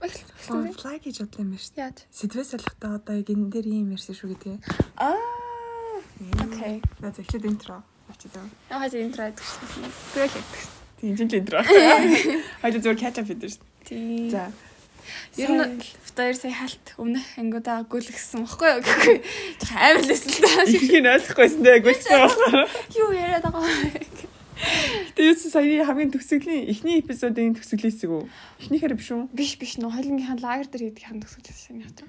Fly гэж бодлоо юм байна шүү. Яаж? Сэдвээ солихдоо одоо яг энэ дээр ийм ярьсан шүү гэдгээ. Аа. Окей. За зөвхөн интро. Ачаа. Яг хажуу интро гэдэг чинь. Гэрэл гэдэг. Тийм жин интро. Хаяа зүгээр catch up шүү. Тийм. За. Ер нь хоёр сая халт өмнөх ангиудаа гүйлгсэн баггүй юу гэхгүй. Амар лсэн л даа. Нь ойлгохгүйсэн дээ гүйлсэн байна. Юу яриад байгаа вэ? Тэгээ юусэн саяны хамгийн төгсгөлийн эхний эпизодын төгсгөлээс үү? Эхнийхээр биш үү? Биш биш нөө хойлонгийнхан лагер дээр хийдэг хан төгсгөлсэн юм яа.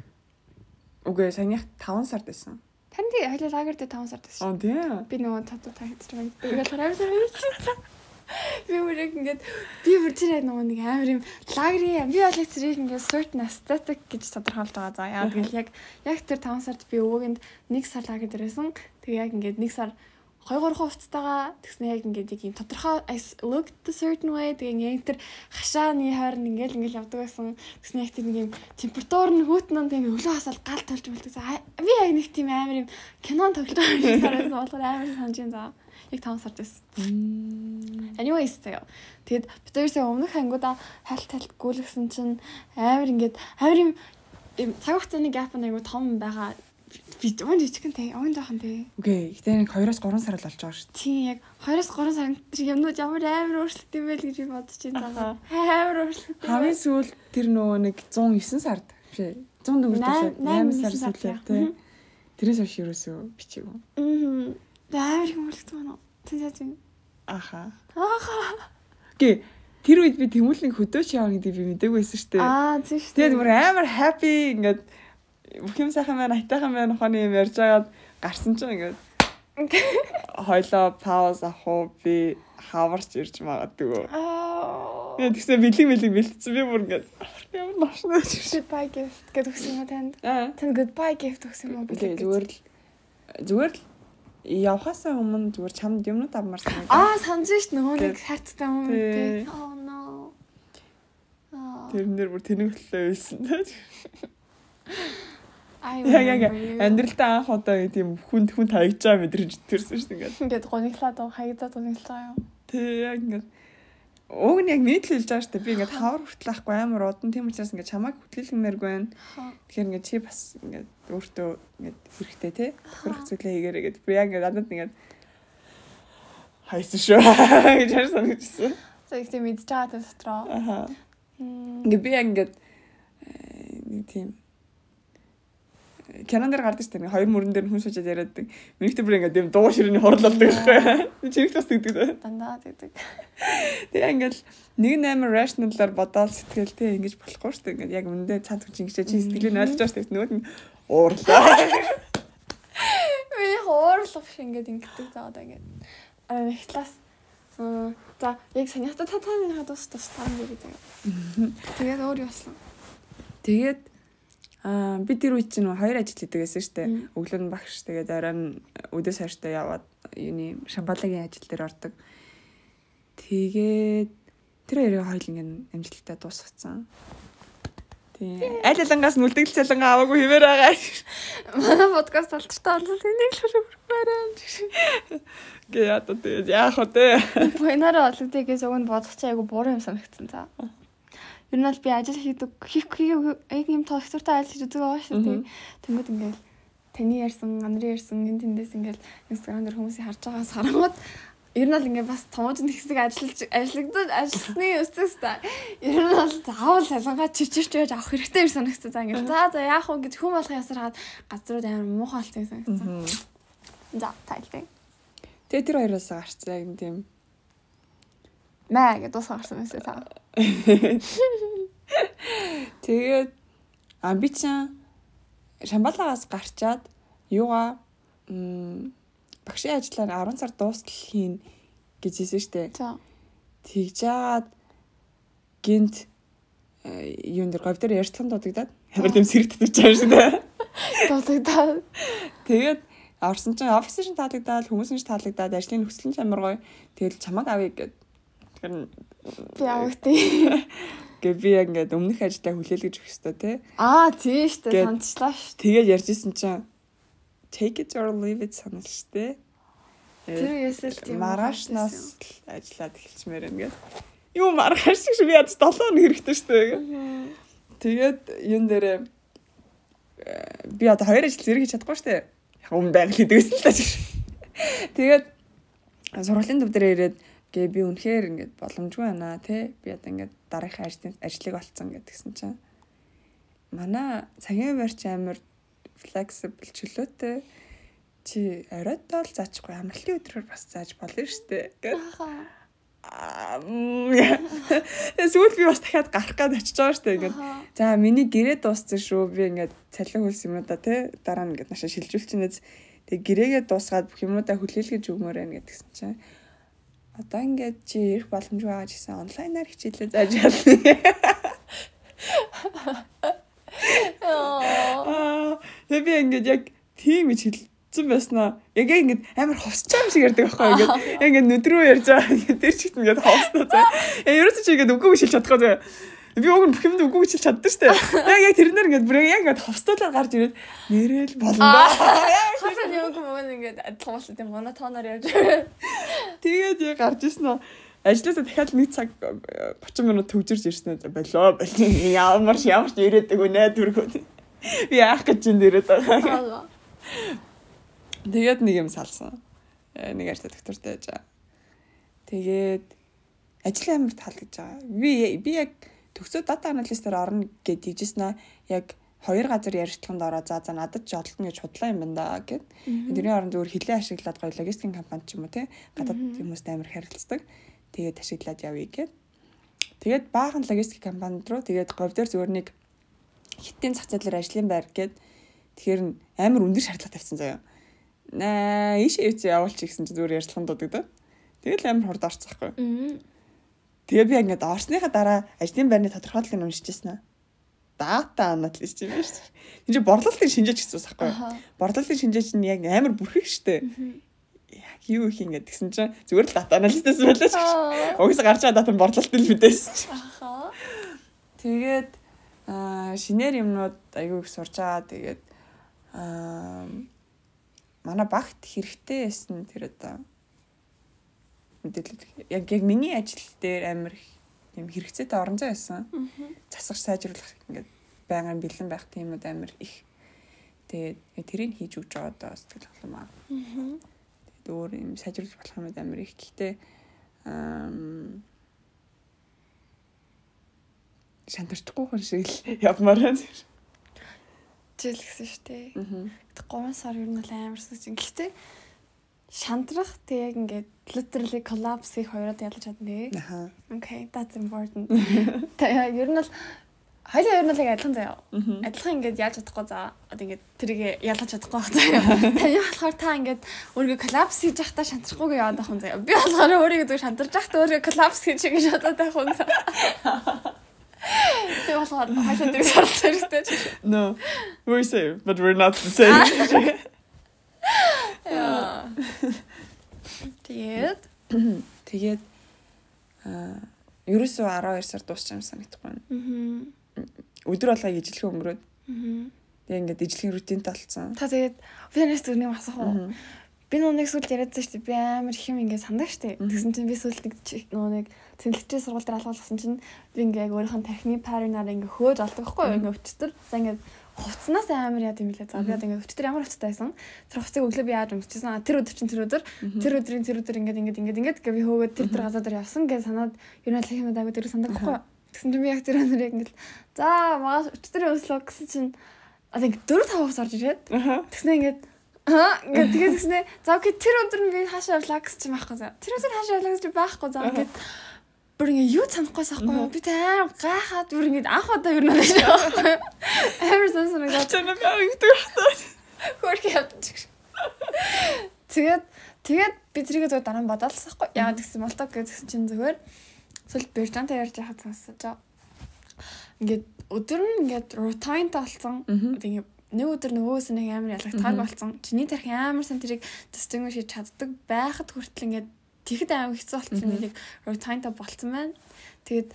Үгүй саяных 5 сард байсан. Тань тий хойлоо лагер дээр 5 сард байсан. Оо тийм. Би нөгөө татуу та хийж байгаа. Тэгэл хараа байсан. Би үрэг ингээд би бүр тэр нөгөө нэг амар юм лагерийн би бол зэрэг ингээд certain aesthetic гэж тодорхойлж байгаа. За яа тэгэл яг яг тэр 5 сард би өвөөгөнд 1 сар лагер дээр байсан. Тэгээ яг ингээд 1 сар 2 3 хувцастайгаа тэгснэ яг ингээд яг юм тодорхой I looked a certain way тэгээ яг тэр хашааны хойрон ингээд ингээд явдаг байсан. Тэгснэ яг тэр нэг юм температур нь хүүтнэн тэгээ өлөө хасаал гал толж болдог. Би яг нэг тийм амар юм кинон тоглож санагдсан болохоор амар санаж байна. Яг 5 сард байсан. Anyways тэгээ. Тэгэд бид хоёрсаа өмнөх ангуудаа хальт хальт гүйлгсэн чинь амар ингээд амар юм цаг хугацааны gap нь айгу том байгаа. Би өн жижигэн тий, өн жоохон тий. Окей. Гэтэ нэг 2-оос 3 сар л болж байгаа шүү. Тийм яг 2-оос 3 сар тэр юмнууд ямар амар өөрчлөлт юм бэ л гэж би бодож байна. Амар өөрчлөлт. Хамгийн сүүл тэр нөгөө нэг 109 сард биш 100 дөнгөж 8 сар сүүлээ тий. Тэрээс хойш ерөөсөө бичээгүй. Аа. Амар их өөрчлөлт байна. Тэг яаж юм? Аха. Ааха. Гэ тэр үед би тэмүүлэн хөдөөч явна гэдэг би мдэггүй байсан шүү дээ. Аа тийм шүү. Тэгээд бүр амар happy ингээд бүх юм сайхан байна, айтайхан байна ухааны юм ярьж агаад гарсан чинь ингээд хойлоо пауз авах уу би хаварч ирж магадгүй. Тэгээд тэгсэн бэлэг бэлэг бэлтсэн би бүр ингээд ямар нашнаа чи. Goodbye gift гэдэг өгсөн юм танд? Танд goodbye gift өгсөн юм уу? Тэгээ зүгээр л зүгээр л явхаасаа өмнө зүгээр чамд юмнууд авмаар санагдав. Аа санаж ш нөгөө нэг хайрцтай юм Тий. Oh no. Аа. Тэрэн дээр бүр тэнэглэлээ байсан. Яг яг амьдралдаа анх удаа тийм хүн хүн таягч байгаа мэдрэж төрсөн шүү дээ ингээд. Ингээд гониглаад хаягдаад гониглаа юу? Тэг яг ингээд Уг нь яг нийт л хэлж байгаа шүү дээ. Би ингээд хавар хүртэл ахгүй амар удан тийм учраас ингээд чамайг хөтлөлгмээргүй байна. Тэгэхээр ингээд чи бас ингээд өөртөө ингээд хэрэгтэй те. Тохирох зүйлээ хийгээрэй гэдэг. Би яг ингээд надад ингээд хайсан шүү гэж харсан гэжсэн. За их тийм тэр дотроо. Аха. Ингээд би яг ингээд э, нэг тийм Канон дээр гардаг шүү дээ. Хоёр мөрөн дээр хүн суужаад яриад. Минийхтэй бүр ингээд юм дуу ширээний хорлолдог байхгүй. Чиний бас тэгдэг. Дандаа тэгдэг. Тэгээ ингээл нэг амар rational-аар бодоод сэтгэлтэй ингэж болохгүй шүү дээ. Ингээд яг өндөө цаад хүч ингэж чи сэтгэлийг ойлгож байгаа шүү дээ. Нөгөөд нь уурлаа. Миний хоорлох шиг ингээд ингэдэг заагаад ингээд. Аа нэг класс. За яг санийхтай та таны хадус тус тань гэдэг. Тэгээд өөр яасан. Тэгээд аа би тэр үед чинь хоёр ажил хийдэг дээ. Мм. Өглөө нь багш тэгээд орой нь өдөөс хойштой яваад юуны шамбалагийн ажил дээр ордог. Тэгээд тэр хоёрын хоёул ингээд амжилттай дуусгацсан. Тийм. Аль алангаас нүлдэгл цалингаа аваагүй хിവэр байгаа. Манай подкаст алчтай олол энийг л хөрөмөрөө. Гэ яа одоо тэгээд яах вэ? Буйнараа олгодыг гэж уг нь бодох чи айгу буруу юм санагдсан за. Ер нь бол би ажил хийдэг хийх яг юм тогтвортой ажил хийж байгаа шүү дээ. Тэнгүүд ингээл таны ярьсан, анарын ярьсан энэ тэндээс ингээл инстаграм дээр хүмүүсийг харж байгаа сарангууд ер нь бол ингээ бас томооч нэг хэсэг ажиллаж ажиллагдаад ажилласны өстөс та. Ер нь бол заавал салангаа чичирч байж авах хэрэгтэй юм санагдсан. За ингээ за за яах вэ гэж хүм болох ясаар хаад газрууд амар муухай болсон юм санагдсан. За тайлбар. Тэгээ тэр хоёроос гарцсан яг тийм Маа гэдэг дуусах гарсан байсан та. Тэгээд а би чинь Шамбалагаас гарчаад юугаа багшийн ажлаар 10 сар дуустал хийн гэж хэлсэн штэ. За. Тэгж жагаад гинт э, юун дээр говь дээр ярьцхан дуудагдаад ямар тийм сэрэгдэж байгаа шүү дээ. Дуудагдаад. Тэгээд орсон чинь офис шин таалагдаад хүмүүс нь таалагдаад ажлын нөхцөл нь амар гоё. Тэгэл чамаг авъя гэд. Тэгэхээр Би авагтээ. гэ би яг ингээд өмнөх ажлаа хүлээлгэж өгөх хэрэгтэй те. Аа дээ Гэт- санацлаа шүү. Тэгээд ярьжсэн чинь take it or leave it санал штэ. Тэр үесэл тийм маргаашнаас л ажиллаад эхэлчмээр гэдэг. Юу маргааш шиг би ядч 7 хоног хэрэгтэй штэ. Тэгээд юун дээр би одоо хоёр ажил зэрэг хийж чадахгүй штэ. Яг өмнө байгаль хийдэгсэн л тааш. Тэгээд сургуулийн төв дээр ирээд гээ би үнэхээр ингээд боломжгүй байна те. Би одоо ингээд дараагийн ажлын ажлыг олцсон гэдгсэн чинь манай цагийн барьч амар flexible чөлөөтэй чи оройд тоол заахгүй амралтын өдрөөр бас зааж болно штэ гэдэг. Эсвэл би бас дахиад гарах гээд очиж байгаа штэ ингээд. За миний гэрээ дууссан шүү. Би ингээд цалин хөлс юмудаа те дараа нь ингээд наша шилжүүлчихнэз. Тэг гэрээгээ дуусгаад бүх юмудаа хүлээлгэж өгмөр байна гэдгсэн чинь одоо ингээд чи ирэх боломжгүй байгаа гэсэн онлайнаар хичээлээ зааж ялна. Тэгээ би ингээд яг тийм их хэлсэн байснаа. Яг ингээд амар ховсч байгаа юм шиг ярьдаг байхгүй ингээд. Яг ингээд нүдрөө ярьж байгаа. Тэр чигт ингээд ховсноо заа. Яа ерөөсөө чи ингээд үгүй шилж чадахгүй заа. Би уг нь бүх юмд үгүй шилж чаддаг штэ. Яг яг тэрнэр ингээд бүр яг ингээд ховстуулаад гарч ирээд нэрэл болно. Хасаа яг мөн ингээд адилхан тийм монотоноор ярьж. Тэгээд яг гарч ирсэн нь ажлаасаа дахиад нэг цаг 30 минут төгжирж ирсэн болоо ямар ямар ч ирээдэг үү найдваргүй би яах гэж энэ ирээд байгаа тэгээд нэг юм салсан. Э, нэг арта доктортой яж тэгээд ажил амар тал гэж байгаа. Би би яг төгсөө дата аналистээр орно гэж дижсэн яг хоёр газар ярилцлаганд ороо за за надад ч олдно гэж худлаа юм байна да гэд. Тэрний оронд зөвхөн хилээ ашиглаад гоё логистикийн компани ч юм уу те гадаад хүмүүстэй амар харилцдаг тэгээд ашиглаад явъя гэд. Тэгээд баахан логистик компанид руу тэгээд говьдор зүгээр нэг хиттийн зах зээлээр ажлын байр гэд тэгэхээр амар өндөр шаардлага тавьсан заяа. Наа ийшээ явуулчих гэсэн чинь зүгээр ярьцлаган дуудаг да. Тэгэл амар хурд орцсон байхгүй. Тэгээ би ингээд орсныхаа дараа ажлын байрны тодорхойлолыг уншижсэн аа дата аналист юм биш. Энд чинь борлуулалтын шинжээч гэсэн ус байхгүй. Борлуулалтын шинжээч нь яг амар бүрхэг штэ яг юу их ингэ гэсэн чинь зүгээр л дата аналистээс байлаа ч гэж. Угсаа гарч байгаа дата нь борлуулалт нь мэдээсэн чи. Ахаа. Тэгээд аа шинээр юмнууд аягүй их сурж байгаа. Тэгээд аа манай багт хэрэгтэй байсан тэр одоо мэдээлэл яг яг миний ажил дээр амар юм хэрэгцээтэй орон зай байсан. Засах сайжруулах ингээд байнгын бэлэн байх тиймүүд амар их. Тэгээд тэрийг хийж өгч байгаа даа сэтгэл хөдлөм аа өөр юм сайжруулж болох юм амар их. Гэхдээ шантарчгүй хүн шиг л явмаар байна. Жил гэсэн шүү дээ. 3 сар ер нь л амар сүч. Гэхдээ шантрах тэг яг ингээд literally collapse их хоёроо ялж чадна тий. Аха. Okay, that's important. Тэ ер нь л Хоёлаа ер нь л яг адилхан заяа. Адилхан ингээд яаж чадахгүй за одоо ингээд тэрийг ялгаж чадахгүй байх заяа. Таны болохоор та ингээд өөрийгөө коллапс хийж явахдаа шантрахгүйгээ яваад байх юм заяа. Би болохоор өөрийгөө зөв шантарч явахдаа өөрийгөө коллапс хийж гэж бодоод байх юм заяа. Тэг болохоор хашаа тэр шаардлага хэрэгтэй. No. We're same, but we're not the same. Тэгээд тэгээд аа ерөөсөө 12 сар дуусч юм санагдахгүй байна. Аа өдөр болгоо ижлэхээ өнгөрөөд. Тэгээ ингээд ижлэхийн рутинтай болсон. Та тэгээд фитнес зүрхний асах уу? Би нүг сүлд яриадсан шүү дээ. Би амар их юм ингээд сандаа шүү дээ. Тэгсэн чинь би сүлд нэг нэг тэнэлчээ сургууль дээр алгуулсан чинь би ингээд өөрийнхөө тархины паринаар ингээд хөөж юу? Ингээд өчтөр. За ингээд хувцснаас амар яд юм лээ. За би одоо ингээд өчтөр ямар хувцтай байсан. Тэр хувцсыг өглөө би яаж өмсчихсэн. Тэр өдөр чинь тэр өдөр тэр өдрийн тэр өдөр ингээд ингээд ингээд ингээд гэ би хөөгөөд тэр тэр газар дээр явсан гэж санаад нь л юм даа тэр сандаг байхгүй юу? Тэгсэн чинь би яг тэр өнөр яг ингээл за магаш өчтөр өслөө гэсэн чинь одоо ингээд 4 5 хос орж ирээд тэгснэ ингээд Аа ингээд тэгээд тэгснэ за окей тэр өдөр нь би хаашаа явлаа гэсэн чинь байхгүй заа. Тэр өдөр хаашаа явлаа гэж байхгүй заа ингээд бүр ингээд юу санахгүй сахгүй юу? Би аим гайхаад бүр ингээд анх удаа юу нэг байхгүй. Амар сонсон нэг чанаа би байна. Хөрх явчих. Тэгээд тэгээд би тэрийгээ зөв дараа нь бодоолсахгүй. Яагаад гэсэн молтог гэсэн чинь зүгээр Эсвэл Британтай ярьж байхад сонсож. Ингээд өдөр нь ингээд routine талцсан. Тэгээд нэг өдөр нөгөөс нэг амар ялгахтайг болсон. Чиний тарих амар сан тэрийг distinguish хийж чаддаг байхад хүртэл ингээд тэгэхэд амар хэцүү болсон нэг routine-та болцсон байна. Тэгээд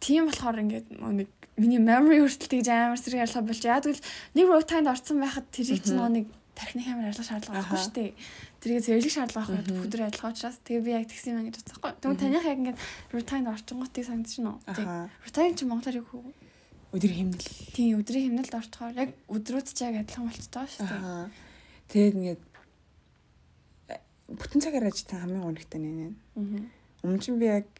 тийм болохоор ингээд нэг миний memory хүртэл тэгж амар сэрэг ялгаа болж яа тэгвэл нэг routine-д орсон байхад тэрийг чинь нэг тархины амар ялгаа шаардлага байхгүй шүү дээ. Тэргээ зэрлэг шаардлага байхгүй бүдэр адилхан учраас тэгээ би яг тэгсэн юм гэж бодсохгүй. Тэгвэл таних яг ингээд routine орчингуудыг санагдаж байна уу? Тийм. Routine чи монголоор юу хөө? Өдөр хэмнэл. Тийм өдрийн хэмнэлд орчхоор яг өдрүүд ч яг адилхан байгаа шүү дээ. Тэгээд ингээд бүтэн цагаар ажилласан хамгийн гонхтой нэ. Өмнө чинь би яг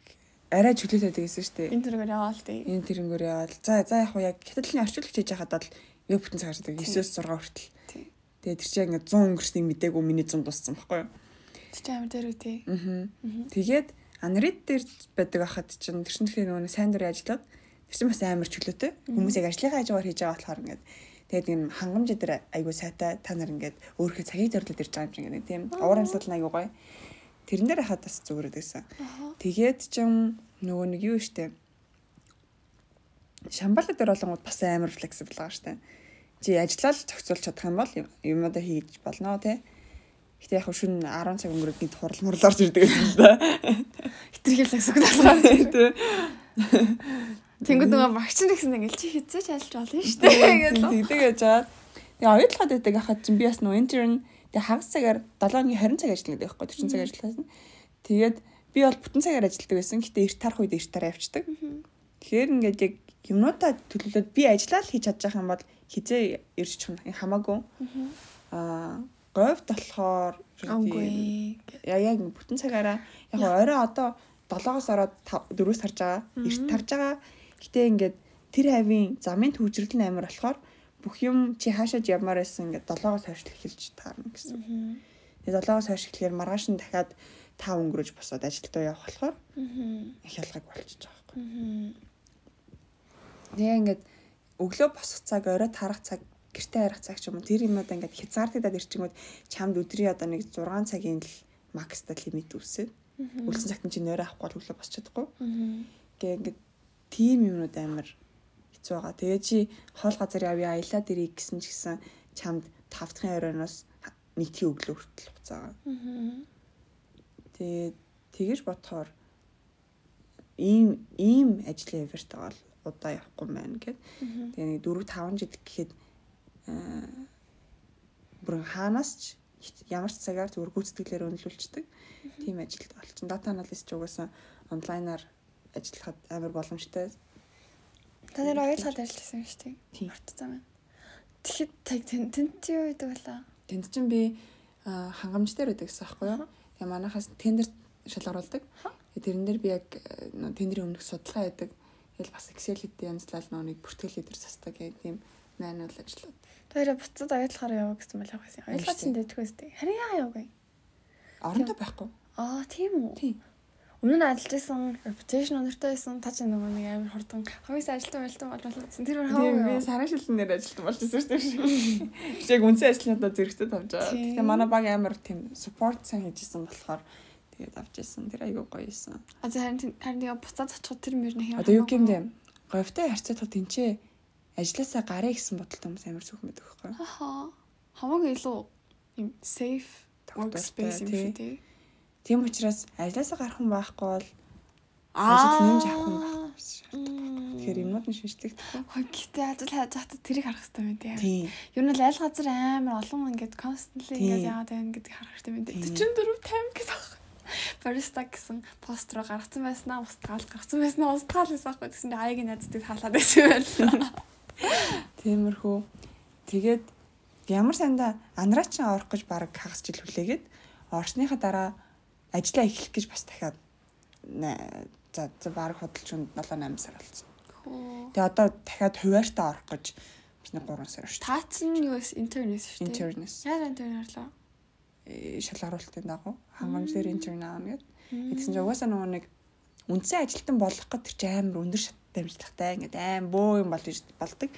арай чөлөөтэй байсан шүү дээ. Энэ төрөөр яваал тий. Энэ тэрнгөр яваал. За за яг хуу яг хятадны орчуулагч хийж байхад бол яг бүтэн цагаар ажилладаг 9-с 6 хүртэл. Тий. Тэгээд тэр чинь ингээд 100 өнгөрснийг мдээгүй миний 100 дууссан байхгүй юу? Тэр чинь амар дээр үү тий. Аа. Тэгээд анрит дээр байдаг ахад чинь тэр чинь тэгэхээр нөгөө сайн дурын ажиллаад тэр чинь бас амар чөлөөтэй. Хүмүүс яг ажлынхаа хажуугаар хийж байгаа болохоор ингээд тэгээд юм хангамж дээр айгуу сайтай та нар ингээд өөрийнхөө цагийг зориулж ирж байгаа юм шиг ингээд тийм уур амьсгал айгуу гоё. Тэрэн дээр хахад бас зүгээрээд байсан. Тэгээд чинь нөгөө нэг юу штэ Шамбала дээр болонгууд бас амар флексибл байгаа штэ. Чи ажиллаад зохицуулж чадах юм бол юмудаа хийж болно те. Гэтэ яг шүн 10 цаг өнгөрөөд нэг хурал мурлаарч ирдэг гэсэн л да. Хитрхийлэх зүг талаар. Тэ. Тэнгүүд нөгөө багч нь гэсэн ингээл чи хизээч ажиллаж болно шүү дээ. Тэгдэг яж байгаа. Тэгээ оюутлахад байдаг хахад чинь би бас нөө intern тэгээ хагас цагаар 7-ны 20 цаг ажилладаг байхгүй 40 цаг ажилласан. Тэгээд би бол бүтэн цагаар ажилладаг байсан. Гэтэ эрт тарах үед эрт тараа явчихдаг. Тэгэхээр ингээд яг юмнуудаа төлөвлөд би ажиллаа л хийж чадчих юм бол хизээ ирж чих хамаагүй. Аа говьд болохоор яа яг бүтэн цагаараа яг орой одоо 7-оос ороод 4-өөс тарж байгаа. Эрт тарж байгаа. Гэтэ ингээд тэр хавийн замын төвжрэл нь амар болохоор бүх юм чи хаашаа ямаар байсан ингээд 7-оос хойш эхэлж таарна гэсэн. Тэгээ 7-оос хойш эхлэхээр маргааш нь дахиад 5 өнгөрөж босоод ажилдаа явах болохоор их ялгаг болчихж байгаа байхгүй. Тэгээ ингээд өглөө босох цаг, орой тарах цаг, гэртээ харах цаг ч юм уу тэр юмудаа ингээд хязгаарлагдаад ирчингүүд чамд өдрийн одоо нэг 6 цагийн л макстай лимит үсээд үлдсэн цагт чи нойроо авахгүй бол өглөө босч чадахгүй. Гэ ингээд тим юмнууд амар хэцүү байгаа. Тэгээ чи хоол газар явъя аялаад ирэх гэсэн ч гэсэн чамд 5 дахь оройноос нэг тийм өглөө хүртэл хуцаагаа. Тэгээ тэгэж бодохоор ийм ийм ажлын эверт байгаа л удаа явахгүй байна гэд. Тэгээ нэг 4 5 жил гэхэд бүр хаанаас ч ямар ч цагаар зүгээр гүйцэтгэлээр өнлүүлцдэг тийм ажилд болчихно. Дата аналист ч угаасаа онлайнаар ажиллахад амар боломжтой. Та нэр ойлгоход ажилласан юм шүү дээ. Тийм. Мартсан байна. Тэгэхэд таг тэнт юу гэдэг байлаа? Тэнд чинь би хангамж дээр байдаг гэсэн аахгүй юу? Тэгээ манайхаас тендер шалгаруулдаг. Тэгээ тэрэн дээр би яг э, тендерийн өмнөх судалгаа яадаг. Тэгэл бас Excel хэдийн янзлал нэг бүртгэл дээр састаг гэх тийм manual ажлууд. Тэр буцаад ойлгохоор яваа гэсэн байл явах гэсэн. Ойлгож чинь дэвтэх үстэй. Харин яа яваагүй. Орондоо байхгүй. Аа тийм үү? Тийм. Өмнө нь ажиллаж байсан reputation өнөртэй байсан та ч нөгөө нэг амар хурдан хоёрс ажилтан байлтан болж болсон. Тэр хаа би сарын шилнээр ажилтсан болж байсан шүү дээ. Тэг үнсэн ажлынхаа зэрэгтэй тавьж байгаа. Тэгээ манай баг амар тийм support сайн хийжсэн болохоор тэгээд авч ирсэн. Тэр айгүй гоё юмсан. А за харин харин тэгээ буцаад очиход тэр мөр нэг юм. Одоо юу гэмдэ? Говьтой харьцаад тэнцээ ажилласаа гарыг гэсэн бодолтой хүмүүс амар сүх мэдэг байхгүй. Хаа. Хамаагүй илүү юм safe workspace юм шүү дээ. Тийм учраас ажилласаа гарах хүн байхгүй бол ажил нэмж авах хүн байхгүй. Мм. Тэгэхээр юмнууд нь шинжлэхдэггүй. Хөө гэтээ ажил хайж байхдаа тэрийг харах хэрэгтэй юм тийм. Ер нь л аль газар амар олон ингээд constantly ингээд яагаад байна гэдгийг харах хэрэгтэй юм Тийм. тийм. 44 50 гэсэн ах. Бариста гэсэн пост руу гаргацсан байснаа устгаал гаргацсан байснаа устгаал гэсэн аахгүй гэсэн чинь аягийн найзуудыг хаалаад байсан байна. Тиймэрхүү. Тэгээд ямар санда анраачин орох гэж баг хагас жил хүлээгээд орсныхаа дараа ажиллаа эхлэх гэж бас дахиад за за баг хөдөлж 7 8 сар болсон. Тэгээ одоо дахиад хуваарьтаа орох гэж бид нэг 3 сар шүү дээ. Таац нь юу вэ? Интернэс шүү. Интернэс Яа интернет орлоо. э, шалгаруулалтын дагуу хангамж дээр интерн аана гэдэг. Тэгсэн чинь угаасаа нөгөө нэг үндсэн ажилтан болох гэж тэр чинь амар өндөр шаттай амжилттай ингээд аим бөө юм болж болдог.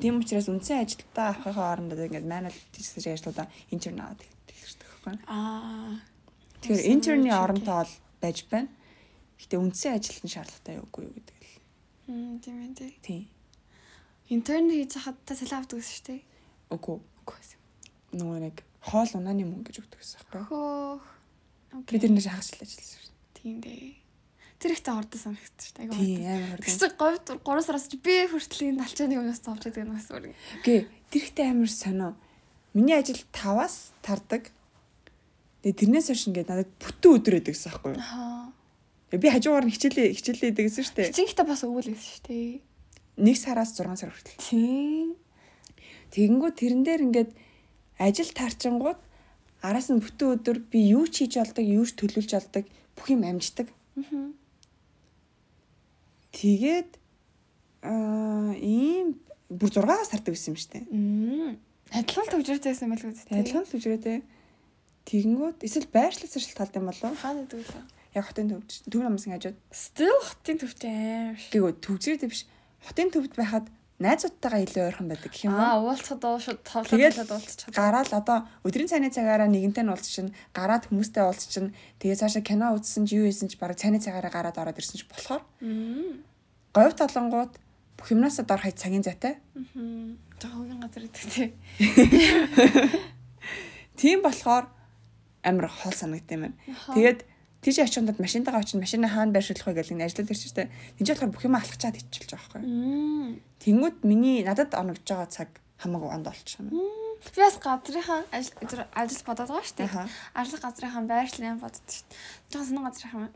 Тийм учраас үндсэн ажилтаа авахын орондоо ингээд манал тийчсэж ажлуудаа интерн аваад хэлчихдэг байхгүй. Аа. Тэгэхээр интерны оронтой бол байж байна. Гэтэ үндсэн ажилтны шаардлагатай юу үгүй юу гэдэг л. Мм тийм ээ тий. Тийм. Интерн хийж хахад та цалин авдаг гэсэн шүү дээ. Үгүй. Үгүй. Нөгөө нэг хоол унааны мөнгө гэж өгдөг гэсэн байхгүй. Хөөх. Би тэрнээс хагас жил ажилласан шүү дээ. Тийм дээ. Тэр ихтэй хордон санагдсан шүү дээ. Тийм Айгуу. амар хурдан. Тэгсэн говьд 3 сараас чи би хүртэл энэ талчааны өмнөөс зовж байгаа юм гэсэн үг. Гэ тэр ихтэй амар сонио. Миний ажил 5-аас тардаг. Тэгээ тэрнээс хойш ингээд надад бүтэн өдөр өдөг гэсэн байхгүй юу? Аа. Би хажуугаар нь хичээлээ хичээлээ идэг гэсэн шүү дээ. Хичээнхтээ бас өвөл гэсэн шүү дээ. 1 сараас 6 сар хүртэл. Тийм. Тэгэнгүүт тэрэн дээр ингээд ажил таарчингууд араас нь бүтэн өдөр би юу ч хийж болдог, юу ч төлөвлөж болдог, бүх юм амждаг. Мгм. Тэгээд аа ийм бүр 6 сардаг байсан юм штэ. Мм. Адилхан төвжиртэйсэн байл үү? Адилхан үжрээтэй. Тэгэнгүүт эсвэл байршлах зэрэг талд юм болов? Хаана гэдэг вэ? Яг хотын төвд төв намсын хажууд. Still хотын төвтэй аим ш. Гээгөө төвзрээд биш. Хотын төвд байхад найзуудтайгаа илүү ойрхон байдаг гэх юм уу? Аа, уулзахад уу шууд тоглоод уулзчихад. гараал одоо өдрийн цайны цагаараа нэгэнтэй нь уулзчин, гараад хүмүүстэй уулзчин. Тэгээ цаашаа кино үзсэн ч юу хийсэн ч бараг цайны цагаараа гараад ороод ирсэн ч болохоор говь толонгууд бүх юмнаас дор хай цагийн зайтай. Мм. Жохон газар идэх тий. Тийм болохоор амар хол санагдсан юм байна. Тэгээд тийш очиндод машинтайгаа очинд машины хаана байршуулах вэ гэж ингэ ажиллаад ирчихтэй. Тэнд болохоор бүх юм алхачаад иччихэж байгаа байхгүй. Тэнгүүд миний надад оногдож байгаа цаг хамаагүй онд болчих юм. Би бас газрынхаа ажил ажил бодоод байгаа шүү дээ. Ажил газрынхаа байршлын бодод шүү дээ. Жоо сонин газрынхаа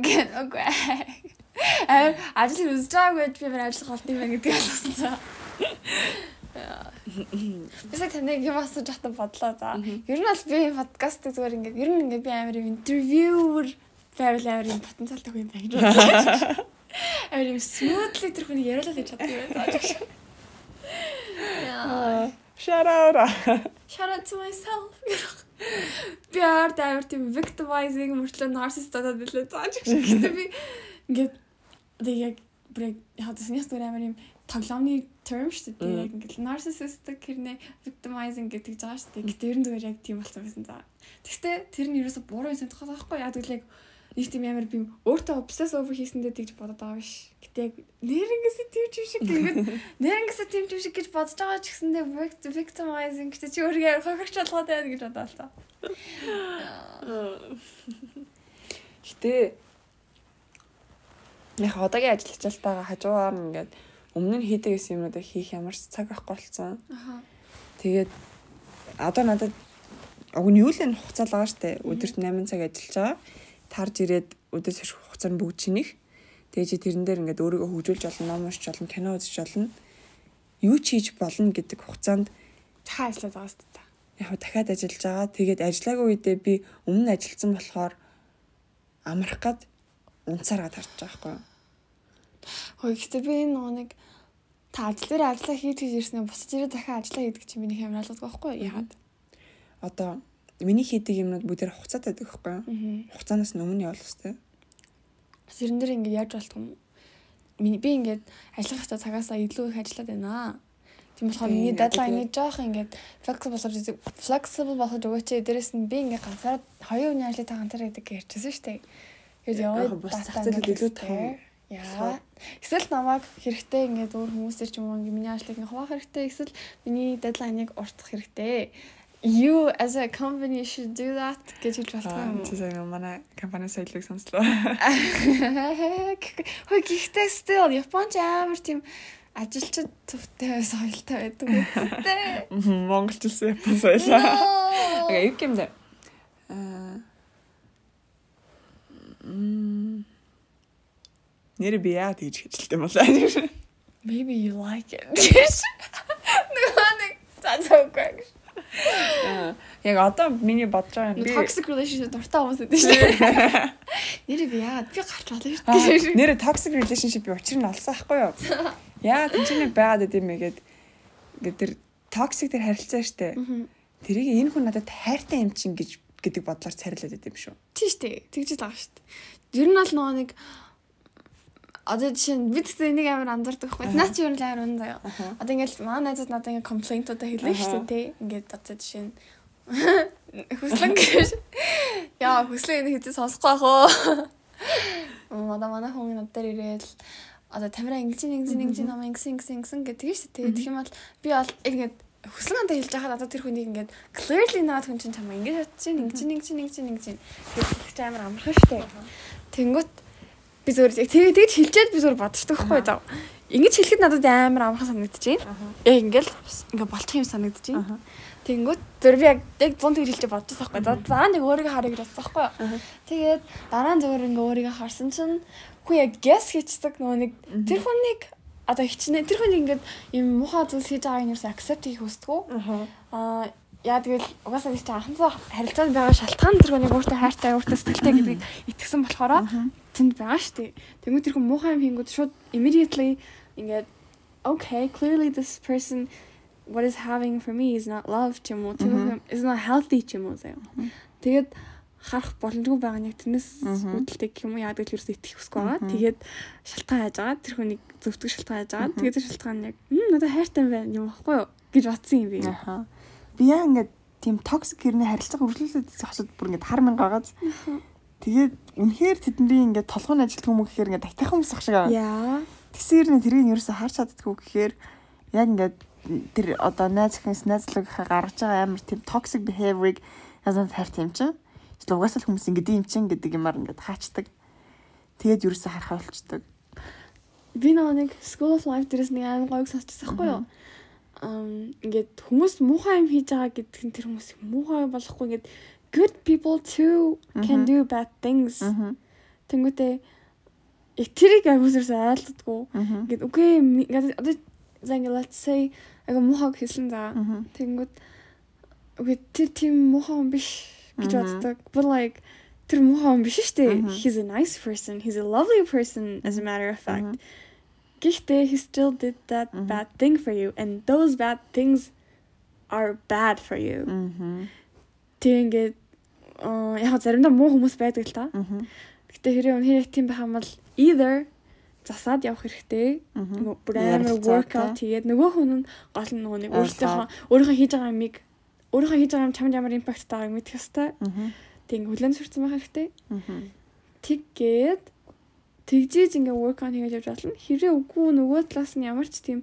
гэн үгүй. Аа ажил үзэж байгаагүй би бүр ажил голт юм байна гэдгийг ойлгосон цаа. Бисаа таныг юм асууж хатан бодлоо за. Ер нь бол би подкастыг зүгээр ингээд ер нь ингээд би амар юм интервьюер байвал амар юм потенциалтай хүн юм байна гэж бодлоо. Амар юм smoothly тэр хүний яриалал хийж чаддаг юм байна. Яа. Шарара. Shout out to myself. Би ард амар тийм victimizing мөртлөө narcissist болоод билээ. Зааж гэхдээ би ингээд тэг яг бүр яг нэс зүгээр амар юм тоглоомны term шүү дээ. Яг ингээд narcissistic хэрнээ victimizing гэдэг жаа шүү дээ. Гэтэ ер нь зүгээр яг тийм болсон байсан за. Гэхдээ тэр нь ерөөсө буруу юм санагдах байхгүй яг тэгэл яг нэг тийм амар би өөртөө obsess over хийсэндээ тэгж бодоод байгаа биш. Гэтэ яг нэрнгэс тийм ч юм шиг ингээд нэрнгэс тийм ч юм шиг гэж бодож байгаа ч гэсэндээ vict- victimizing гэдэг чи өөрийгөө хохирч болгоод байна гэж бодоо л та. Гэтэ яг одоогийн ажил хичээлтайгаа хажуугаар нь ингээд өмнө нь хийдэг гэсэн юмнуудыг хийх ямар ч цаг авахгүй болсон. Аха. Тэгээд одоо надад уг нь юу л энэ хугацаа л байгаа штэ. Өдөрт 8 цаг ажиллаж байгаа. Тарж ирээд өдөөс хойш хугацаа нь бүгд чинийх. Тэгээ чи тэрэн дээр ингээд өөрийгөө хөгжүүлж болно, ном уншиж болно, кино үзэж болно. Юу ч хийж болно гэдэг хугацаанд Цаа ажиллаад байгаа дээ. яг дахиад ажиллаж байгаа. Тэгээд ажиллаагүй үедээ би өмнө ажилласан болохоор амрах гад унцаараа тарж байгаа байхгүй юу? Хөөе гэхдээ би энэ нэг та ажил дээр ажиллаа хийж хийж ирснээр бусад ирээ дахиад ажиллаа хийдэг чинь миний хэмээр алгаддаг байхгүй? Яагаад? Одоо миний хийдэг юмнууд бүгдээр хугацаатай байдаг байхгүй. Хугацаанаас нь өмнө явуулах хэрэгтэй. Тэрэн дээр ингээд яаж болтгоо юм? Миний би ингээд ажиллах хэвээр цагаасаа илүү их ажиллаад байна. Тийм болохоор миний дедлайны жоох ингээд flexible болж flexible болох өгөөч. Дээрэс нь би ингээд ганцаараа хоёр өдрийн ажлыг та ганцаараа гэж ярьчихсан шүү дээ. Тэгээд бус зах зээлүүд илүү таван. Яа. Эсвэл намайг хэрэгтэй ингээд өөр хүмүүсээр ч юм уу ингээд миний ажлыг ингээд хуваах хэрэгтэй. Эсвэл миний дедлайныг уртах хэрэгтэй. You as a company should do that гэж хэлж болтгоо юм. сайн манай компани соёлыг сонслоо. Хөөе гэхдээ still Японч амар тийм ажилчид төвтэй соёлтой байдаг үстэй. Монголчилсан япон соёлоо. Окей, юу юм бэ? Аа. Нэр би яа тэгж хэжилтэй юм болоо. Maybe you like it. Нэг. Аа. Яг одоо миний бодож байгаа юм би Toxic relationship дуртай хүмүүс шүү дээ. Нэрээ би яагаад би гарч олно шүү дээ. нэр toxic relationship-ийн учрыг нь олсон байхгүй юу? Яа тэнцэнэ байгаад идэм бэ гэд ингээд тэр toxic тэр харилцаа штэ. Тэрийг энэ хүн надад хайртай юм чин гэж гэдэг бодлоор царилаад идэм шүү. Тийм дээ. Тэгж л байгаа дээ. Ер нь бол нөгөө нэг Одоо жишээ нь бид гэдэг энийг амар анзаардаг байхгүй. Наа чи нь л амар унаа заяа. Одоо ингээл манай найзууд надад ингээ комплейнтуудаа хэлнэ шүү дээ тий. Ингээд одоо жишээ нь хүслэн гэж. Яа хүслэн энэ хэзээ сонсохгүй байх уу? Одоо манай хүн над дээр ирээл одоо тамира ингэж ингэж ингэж намаа ингэсэн ингэсэн ингэсэн гэдэг шүү дээ. Тэгэх юм бол би бол ингээд хүслэн антаа хэлж байхад одоо тэр хүнийг ингээд clearly наад хүн чинь чамаа ингэж бодчихин ингэж ингэж ингэж ингэж гэж амар амархан шүү дээ. Тэнгүүт би зөвөр яг тэг тэгж хэлчихэд би зөвөр бодчихдог байхгүй зав. Ингэж хэлэхэд надад амар амархан санагдчихээн. Яг ингээл ингээ болчих юм санагдчихээн. Тэнгүүт зөв би яг яг 100 тэгж хэлж бодчихсон байхгүй. За заа нэг өөрийгөө харъя гэж бодсон байхгүй. Тэгээд дараа нь зөвөр ингээ өөрийгөө харсан чинь хүн яг guess хийчихдэг нөгөө нэг тэр хүнийг одоо хичнээн тэр хүн ингээд юм муухай зүйлс хийж байгааг нь ерөөсөө accept хийх хүсдэггүй. Аха. Аа яа тэгэл угаасаа гэж анхандаа харилцаанд байгаа шалтгаан тэр хүнийг өөртөө хайртай, өөртөө сэтгэлтэй гэдгийг итгэсэн болохоор тэнд байгаа шүү дээ. Тэгмээ тэр хүн муухай юм хийнгүүд шууд immediately ингээд okay, clearly this person what is having for me is not love ч юм уу. Хүн is not healthy ч юм уу заяа. Тэгээд харах боломжгүй байгаа нэг тэрнээс үүдэлтэй гэх юм уу яадаг л ерөөс итгэх хүсгүй байгаа. Тэгээд шалтгаан хайж байгаа. Тэр хүнийг зөвтгөх шалтгаан хайж байгаа. Тэгээд тэр шалтгаан яг надад хайртай байна юм баггүй юу гэж бодсон юм би. Аха. Би яа ингээд тийм токсик хэрний харилцааг үргэлжлүүлээд хосод бүр ингээд хар мянга гагааз. Тэгээд үнэхээр тэдний ингээд толгойн ажилт хүмүүс гэхээр ингээд айтайхан хүмүүс ах шиг аа. Яа. Тэгсээр нь тэрийг ерөөсө харж чаддаггүй гэхээр яг ингээд тэр одоо найз охинс найзлуугийнхаа гаргаж байгаа амар тийм toxic behavior-ыг язан хайрт юм чинь. Эсвэл угаасаа л хүмүүс ингээд юм чинь гэдэг юмар ингээд хаачдаг. Тэгээд ерөөсө харахаа болчдөг. Би нэг school of life дээрээс нэг амар гоёг сонсчихсан байхгүй юу? Ингээд хүмүүс муухай юм хийж байгаа гэдэг нь тэр хүмүүс муухай болохгүй ингээд good people too can do bad things. Тэнгүүтээ тэрийг агуулсарс айлддаггүй. Ингээд үгүй ингээд одоо за ингээд let's say ага муухайг хэлсэн за. Тэнгүүд үгүй тэр тийм муухай хүн биш гэж боддог. But like тэр муухай хүн биш шүү дээ. He's a nice person. He's a lovely person as a matter of fact. Гэхдээ he still did that bad thing for you and those bad things are bad for you. Тэг ингээд яг заримдаа муу хүмүүс байдаг л та. Гэтэ хэрэг яг тийм байх юм бол either засаад явах хэрэгтэй. Бүр амар workout хийгээд нөгөө хүн нь гол нь нөгөө нэг өөртөөхөө өөрийнхөө хийж байгаа юмыг өөрийнхөө хийж байгаа юм чамд ямар импакт байгааг мэдэх. Мгм. Тэг ингээ хүлэн зөвшөөрсөн байх хэрэгтэй. Тэггээд тэгжээж ингээ workout хийж явж болно. Хэрэг үгүй нөгөө талаас нь ямар ч тийм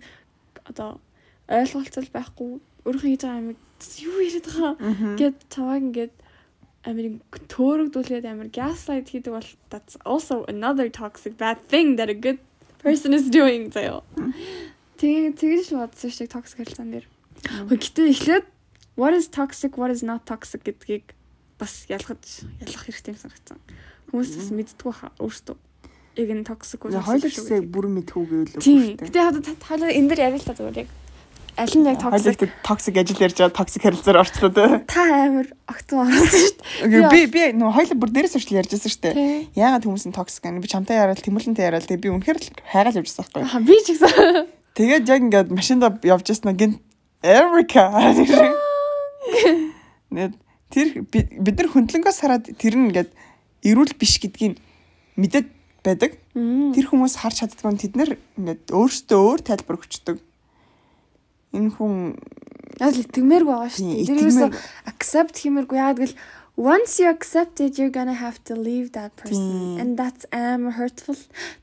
одоо ойлголцол байхгүй өөрийнхөө хийж байгаа юмыг юу яриад байгаа гэд таваг ингээд амир төөрөгдүүлээд амир gaslight хийдэг бол that's also another toxic bad thing that a good person is doing заяа. Тэгээ тэгж л бодсон шүү дээ toxic харилцаан дээр. Гэтээ эхлээд what is toxic what is not toxic гэдгийг бас ялгаж ялгах хэрэгтэй юм санагдсан. Хүмүүс бас мэддэггүй өөртөө. Яг энэ toxic үү? Хэсэг бүр мэдхүү гэвэл Тийм. Гэтэ хадаа хоолоо энэ дээр яриа л та зүгээр яг аль нь яг toxic токсик ажил ярьж байгаа токсик харилцаар орчлоо те. та амар огцон орсон шүү дээ. Би би нөө хоёул бүр дээрээс очил ярьж байсан шүү дээ. Яагаад хүмүүс нь токсик ань би чамтай яриад тэмүүлэнтэй яриад тэгээ би үнэхээр л хайгаал явж байсан байхгүй. Аа би ч гэсэн. Тэгээд яг ингээд машинда явж яснаа гин Эрика. Нэт тэр би- бид нар хөндлөнгөөс хараад тэр нь ингээд эрүүл биш гэдгийг мэдээд байдаг. Тэр хүмүүс харж чаддгүй тэд нар ингээд өөрсдөө өөр тайлбар өгчдөг. Энэ хүн Яг л итгэмээр байгаа шүү дээ. Тэр юусо итгэмээр. accept хиймэргүй яагаад гэвэл once you accept it you're gonna have to leave that person and that's am hurtful.